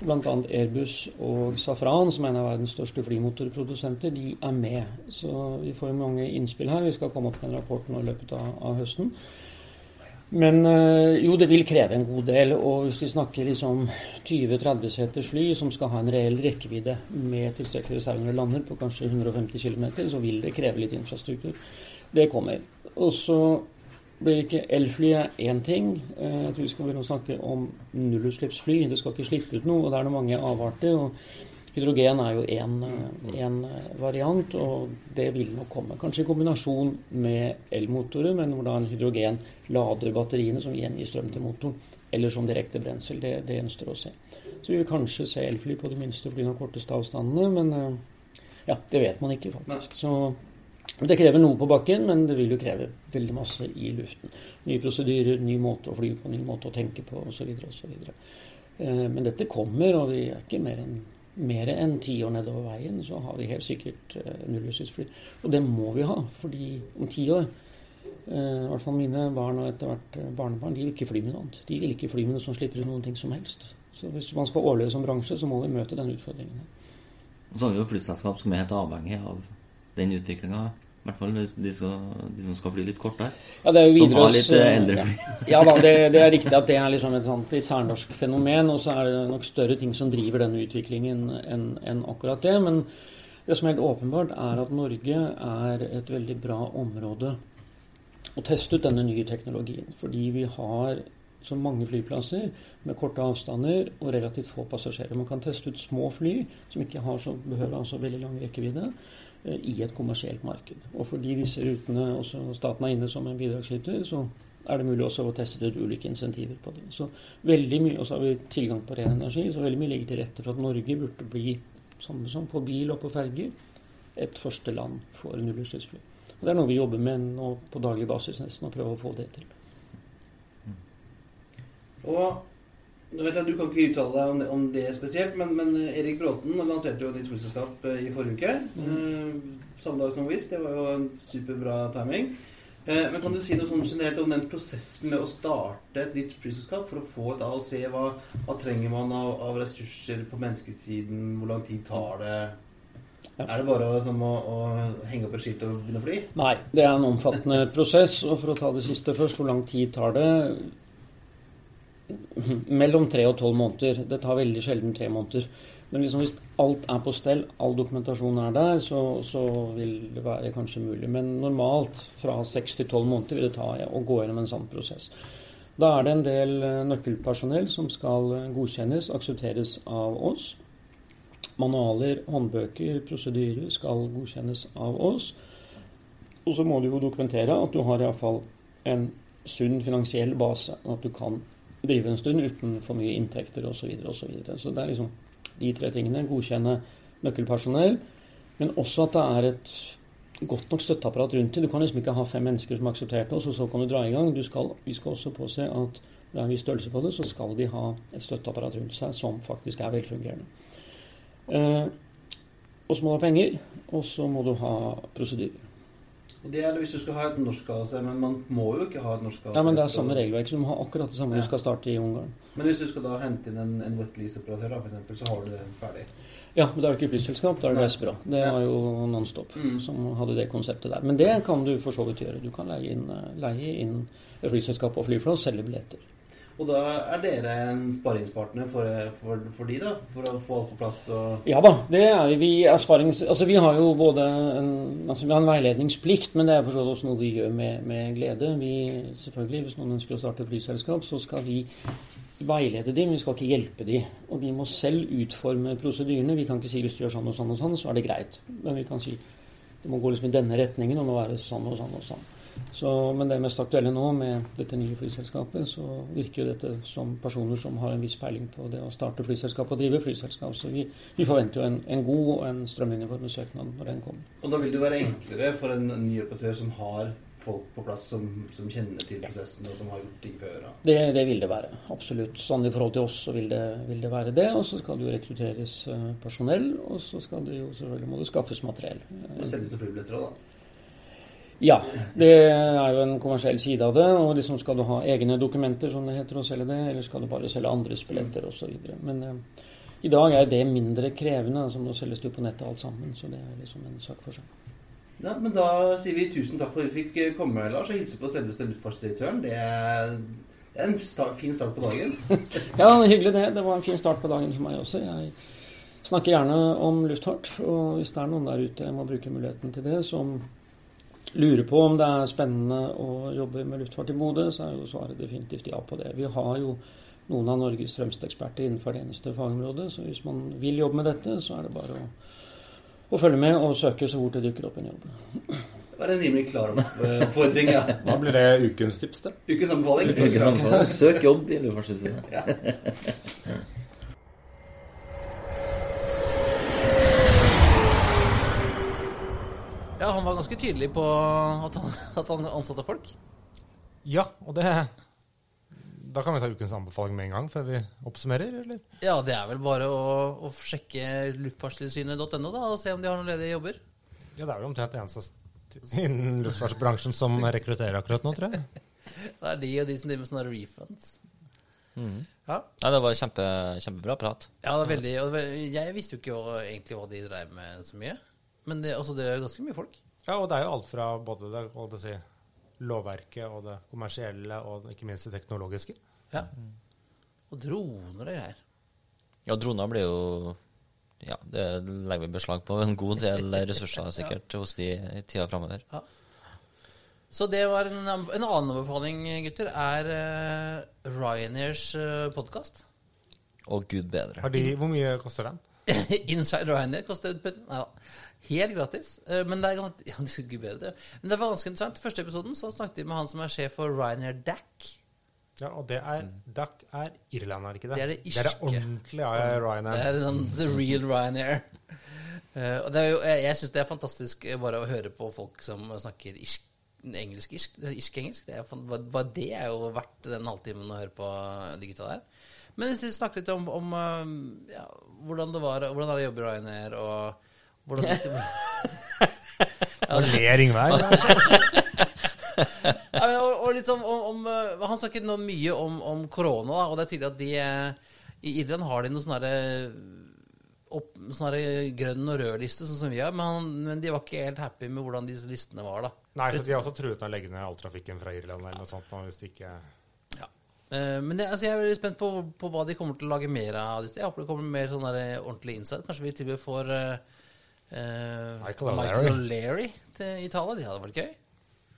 Speaker 5: Bl.a. Airbus og Safran, som er en av verdens største flymotorprodusenter, de er med. Så vi får mange innspill her. Vi skal komme opp med en rapport nå i løpet av, av høsten. Men øh, jo, det vil kreve en god del. Og hvis vi snakker liksom 20-30 seters fly som skal ha en reell rekkevidde med tilstrekkelig reserve når det lander på kanskje 150 km, så vil det kreve litt infrastruktur. Det kommer. Og så blir ikke elfly er én ting. Eh, Jeg tror vi skal begynne å snakke om nullutslippsfly. Det skal ikke slippe ut noe, og det er noen mange avarter. og Hydrogen er jo én variant, og det vil nok komme. Kanskje i kombinasjon med elmotorer, men hvor da en hydrogen lader batteriene som gjengir strøm til motoren. Eller som direkte brensel. Det, det gjenstår å se. Så vi vil kanskje se elfly på det minste av korteste avstandene, men eh, ja, det vet man ikke, faktisk. Så det krever noe på bakken, men det vil jo kreve veldig masse i luften. Nye prosedyrer, ny måte å fly på, ny måte å tenke på osv. osv. Eh, men dette kommer, og vi er ikke mer enn mer enn ti år nedover veien, så har vi helt sikkert eh, nullutslippsfly. Og det må vi ha, fordi om ti år eh, I hvert fall mine barn og etter hvert eh, barnebarn, de vil ikke fly med noe annet. De vil ikke fly med noe som slipper ut noen ting som helst. Så hvis man skal overleve som bransje, så må vi møte den utfordringen.
Speaker 7: Og så har vi jo flyselskap som er helt avhengig av den utviklinga. I hvert fall de, som skal fly litt kortere.
Speaker 5: Ja, det er jo Widerøes,
Speaker 7: litt eh,
Speaker 5: eh,
Speaker 7: eldre fly.
Speaker 5: Ja da, det, det er riktig at det er liksom et sånt litt særnorsk fenomen. Og så er det nok større ting som driver denne utviklingen enn en akkurat det. Men det som er helt åpenbart, er at Norge er et veldig bra område å teste ut denne nye teknologien. Fordi vi har så mange flyplasser med korte avstander og relativt få passasjerer. Man kan teste ut små fly som ikke har så, behøver altså veldig lang rekkevidde i et kommersielt marked. Og fordi disse rutene også staten er inne som en bidragsyter, så er det mulig også å teste ut ulike insentiver på det. Så veldig mye, Og så har vi tilgang på ren energi, så veldig mye ligger til rette for at Norge burde bli, samme som på bil og på ferger, et første land for nullutslippsfly. Og Det er noe vi jobber med nå på daglig basis nesten, å prøve å få det til.
Speaker 6: Og nå vet jeg at Du kan ikke uttale deg om det, om det spesielt, men, men Erik Bråten lanserte jo nytt flyselskap eh, i forrige uke. Eh, samme dag som Wizz. Det var jo en superbra timing. Eh, Men kan du si noe sånn generelt om den prosessen med å starte et nytt flyselskap for å få et A og C? Hva, hva trenger man av, av ressurser på menneskesiden? Hvor lang tid tar det?
Speaker 5: Ja.
Speaker 6: Er det bare som å, å henge opp et skilt og begynne å fly?
Speaker 5: Nei, det er en omfattende prosess. Og for å ta det siste først, hvor lang tid tar det? Mellom tre og tolv måneder. Det tar veldig sjelden tre måneder. Men liksom hvis alt er på stell, all dokumentasjon er der, så, så vil det være kanskje mulig. Men normalt fra seks til tolv måneder vil det ta å gå gjennom en sånn prosess. Da er det en del eh, nøkkelpersonell som skal eh, godkjennes, aksepteres av oss. Manualer, håndbøker, prosedyrer skal godkjennes av oss. Og så må du jo dokumentere at du har iallfall en sunn finansiell base. At du kan drive en stund uten for mye inntekter osv. Så, videre, og så, videre. så det er liksom de tre tingene. Godkjenne nøkkelpersonell, men også at det er et godt nok støtteapparat rundt det. Du kan liksom ikke ha fem mennesker som har akseptert oss, og så kan du dra i gang. Skal, vi skal også påse at det er en viss størrelse på det, så skal de ha et støtteapparat rundt seg som faktisk er velfungerende. Eh, og så må du ha penger, og så må du ha prosedyrer.
Speaker 6: Det er det hvis du skal ha et norsk AOC, men man må jo ikke ha et norsk AOC.
Speaker 5: Ja, men det er samme regelverk, så du må ha akkurat det samme
Speaker 6: Ja.
Speaker 5: du skal starte i Ungarn.
Speaker 6: Men hvis du skal da hente inn en, en wetlease-operatør, da, for eksempel, så har du den ferdig.
Speaker 5: Ja, men det er jo ikke flyselskap, da er det reisebyrå. Det var jo Nonstop
Speaker 6: Mm.
Speaker 5: som hadde det konseptet der. Men det kan du for så vidt gjøre. Du kan leie inn, eh, leie inn flyselskap og fly for selge billetter.
Speaker 6: Og da er dere en sparingspartner for, for, for de, da? For å få alt på plass og
Speaker 5: Ja da, det er vi. Er sparings... Altså, vi har jo både en, altså, vi har en veiledningsplikt, men det er for så også noe vi gjør med, med glede. Vi, selvfølgelig, Hvis noen ønsker å starte et flyselskap, så skal vi veilede dem, vi skal ikke hjelpe dem. Og de må selv utforme prosedyrene. Vi kan ikke si hvis du gjør sånn og sånn og sånn, så er det greit. Men vi kan si det må gå liksom i denne retningen, og må være sånn og sånn og sånn. Så, men det mest aktuelle nå med dette nye flyselskapet, så virker jo dette som personer som har en viss peiling på det å starte flyselskap og drive flyselskap. Så vi, vi forventer jo en, en god og en strømlinjeformet søknad når den kommer.
Speaker 6: Og da vil det være enklere for en ny operatør som har folk på plass som, som kjenner til prosessen, og som har gjort ting før.
Speaker 5: Det, det vil det være. Absolutt. Sånn i forhold til oss så vil det, vil det være det. Og så skal det jo rekrutteres eh, personell, og så skal det jo selvfølgelig må det skaffes materiell.
Speaker 6: Og selges det flybilletter òg, da.
Speaker 5: Ja, det er jo en kommersiell side av det. Og liksom skal du ha egne dokumenter, som det heter, å selge det, eller skal du bare selge andres billetter osv. Men eh, i dag er det mindre krevende, som nå selges det jo på nettet alt sammen. Så det er liksom en sak for seg.
Speaker 6: Ja, men da sier vi tusen takk for at vi fikk komme, Lars, og hilse på selveste luftfartsdirektøren. Det er, en fin start på dagen.
Speaker 5: Ja, hyggelig det. Det var en fin start på dagen for meg også. Jeg snakker gjerne om luftfart, og hvis det er noen der ute jeg må bruke muligheten til det, som lurer på om det er spennende å jobbe med luftfart i Bodø, så er jo svaret definitivt ja på det. Vi har jo noen av Norges fremste eksperter innenfor det eneste fagområdet, så hvis man vil jobbe med dette, så er det bare å, å følge med og søke så fort det dukker opp en jobb.
Speaker 6: Det var en rimelig klar oppfordring, ja.
Speaker 4: Da blir det ukens tips, det.
Speaker 6: Ukens anbefaling.
Speaker 7: Søk jobb i Luftfartstilsynet.
Speaker 6: Ja.
Speaker 1: Ja, han var ganske tydelig på at han, at han ansatte folk.
Speaker 3: Ja, og det Da kan vi ta ukens anbefaling med en gang, før vi oppsummerer, eller?
Speaker 1: Ja, det er vel bare å, å sjekke luftfartstilsynet.no da, og se om de har noen ledige jobber.
Speaker 3: Ja, det er vel omtrent det eneste innen luftfartsbransjen som rekrutterer akkurat nå, tror jeg.
Speaker 1: Det er de og de som driver med sånne refunds.
Speaker 2: Mm.
Speaker 1: Ja.
Speaker 2: ja. det var kjempe, kjempebra prat.
Speaker 1: Ja, det er veldig og Jeg visste jo ikke hva, egentlig hva de drev med så mye. Men det, altså, det er ganske mye folk.
Speaker 3: Ja, og det er jo alt fra både det, det si, lovverket og det kommersielle og ikke minst det teknologiske.
Speaker 1: Ja. Og droner og greier.
Speaker 2: Ja, droner blir jo Ja, det legger vi beslag på en god del ressurser sikkert hos de i tida framover.
Speaker 1: Så det var en, en annen anbefaling, gutter, er uh, Ryanairs uh, podkast.
Speaker 2: Og gud bedre.
Speaker 3: Har de, hvor mye koster den?
Speaker 1: Inside Ryanair koster Nei da. Helt gratis. Eh, men det er ganske, ja, det skulle bedre det. Men det var ganske interessant. Første episoden så snakket vi med han som er sjef for Ryanair DAC.
Speaker 3: Ja, og det er DAC er Irland, er ikke det?
Speaker 1: Det er det
Speaker 3: Det er det
Speaker 1: ordentlige
Speaker 3: ordentlige Ryanair.
Speaker 1: Det er sånn the real Ryanair. Uh, og det er jo, jeg, jeg syns det er fantastisk eh, bare å høre på folk som snakker irsk, engelsk-irsk. er Irsk-engelsk. Det er Bare det er jo verdt den halvtimen å høre på digitalt her. Men hvis vi snakket litt om, om ja, hvordan det var Hvordan er det å jobbe i Ryanair, og hvordan
Speaker 3: Og det? Ingveig.
Speaker 1: Ja, men, og, og liksom om, om, eh, Han snakket nå mye om, om korona, og det er tydelig at de eh, I Irland har de noe sånn herre opp, sånn grønn og rød liste, sånn som vi har, men, han, men de var ikke helt happy med hvordan disse listene var, da.
Speaker 3: Nei, så de har også truet med å legge ned all trafikken fra Irland eller noe sånt. nå, Hvis de ikke
Speaker 1: Eh, Men det, altså, jeg er veldig spent på, på hva de kommer til å lage mer av. Jeg håper det kommer mer sånn ordentlig insight. Kanskje vi til og med får eh, eh,
Speaker 3: Michael
Speaker 1: Michael
Speaker 3: O'Leary.
Speaker 1: Til Italia. De hadde vært gøy.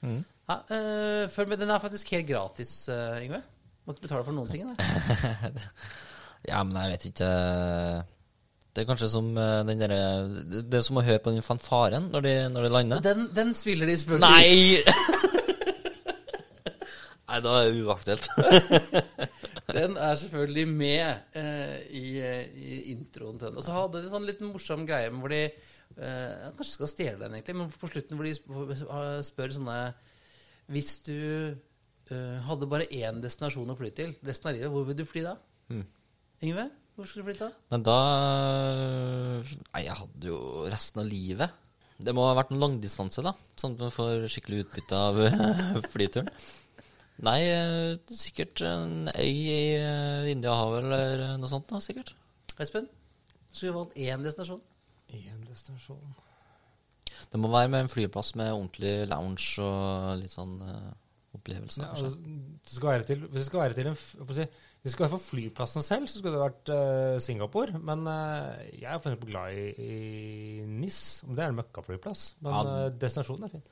Speaker 1: Ja, eh, for, men den er faktisk helt gratis, eh, Yngve. Må ikke betale for noen ting.
Speaker 2: Ja, men jeg vet ikke Det er kanskje som eh, den Det det er som å høre på den fanfaren når de, når de lander.
Speaker 1: Den, den spiller de selvfølgelig.
Speaker 2: Nei! Nei, da er det uaktuelt.
Speaker 1: Den er selvfølgelig med eh, i, i introen til den. Og så hadde de en sånn liten morsom greie hvor de eh, Kanskje skal stjele den, egentlig, men på slutten hvor de spør sånne Hvis du uh, hadde bare én destinasjon å fly til resten av livet, hvor vil du fly da? Yngve? Hvor skulle du flytte da?
Speaker 2: Nei, da Nei, jeg hadde jo resten av livet. Det må ha vært en langdistanse, da. Sånn at man får skikkelig utbytte av flyturen. Nei, eh, sikkert en øy i Indiahavet eller noe sånt. da, sikkert.
Speaker 1: Espen? Skulle du valgt én destinasjon?
Speaker 3: Én destinasjon
Speaker 2: Det må være med en flyplass med ordentlig lounge og litt sånn uh, opplevelse.
Speaker 3: Ja, altså, det skal være til, Hvis det skal være til en si, Hvis det skal være for flyplassen selv, så skulle det vært uh, Singapore. Men uh, jeg er for eksempel glad i, i NIS. Om det er en møkkaflyplass. Men
Speaker 2: Ja.
Speaker 3: destinasjonen er fin.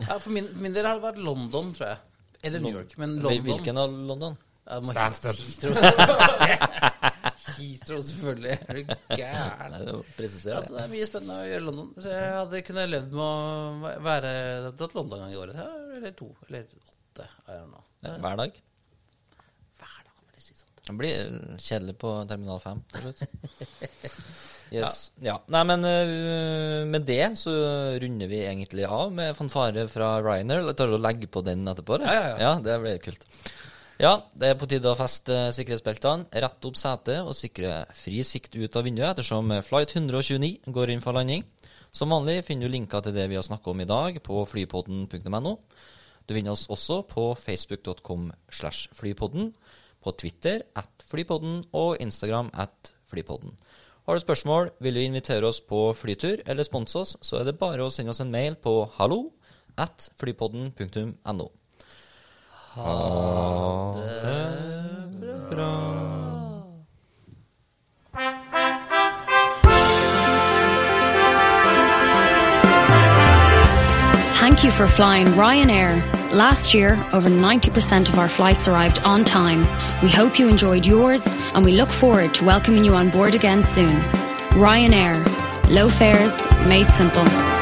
Speaker 1: Ja, for min, min del har det vært London, tror jeg. Eller New York. Men London
Speaker 2: Hvilken av London?
Speaker 3: Stansted.
Speaker 1: Heathrow. Selvfølgelig. Er du gæren? Altså,
Speaker 2: det.
Speaker 1: er mye spennende å gjøre i London. Så jeg hadde kunnet levd med å være dratt London en gang i året. Eller to. Eller åtte.
Speaker 2: Ja, Hver dag.
Speaker 1: Hver dag blir det slitsomt.
Speaker 2: Det blir kjedelig på Terminal 5 til slutt. Yes. Ja. Nei, men uh, med det så runder vi egentlig av med fanfare fra Ryanair. Tar og legger på den etterpå. Ja,
Speaker 1: Ja, ja, ja.
Speaker 2: det blir kult. Ja, det er på tide å feste sikkerhetsbeltene, rette opp setet og sikre fri sikt ut av vinduet ettersom flight 129 går inn for landing. Som vanlig finner du linker til det vi har snakket om i dag på flypodden.no. Du finner oss også på facebook.com slash flypodden, på Twitter at flypodden og Instagram at flypodden. Har du spørsmål, vil du invitere oss på flytur eller sponse oss, så er det bare å sende oss en mail på hallo at flypodden.no.
Speaker 8: Thank you for flying Ryanair. Last year, over 90% of our flights arrived on time. We hope you enjoyed yours and we look forward to welcoming you on board again soon. Ryanair. Low fares made simple.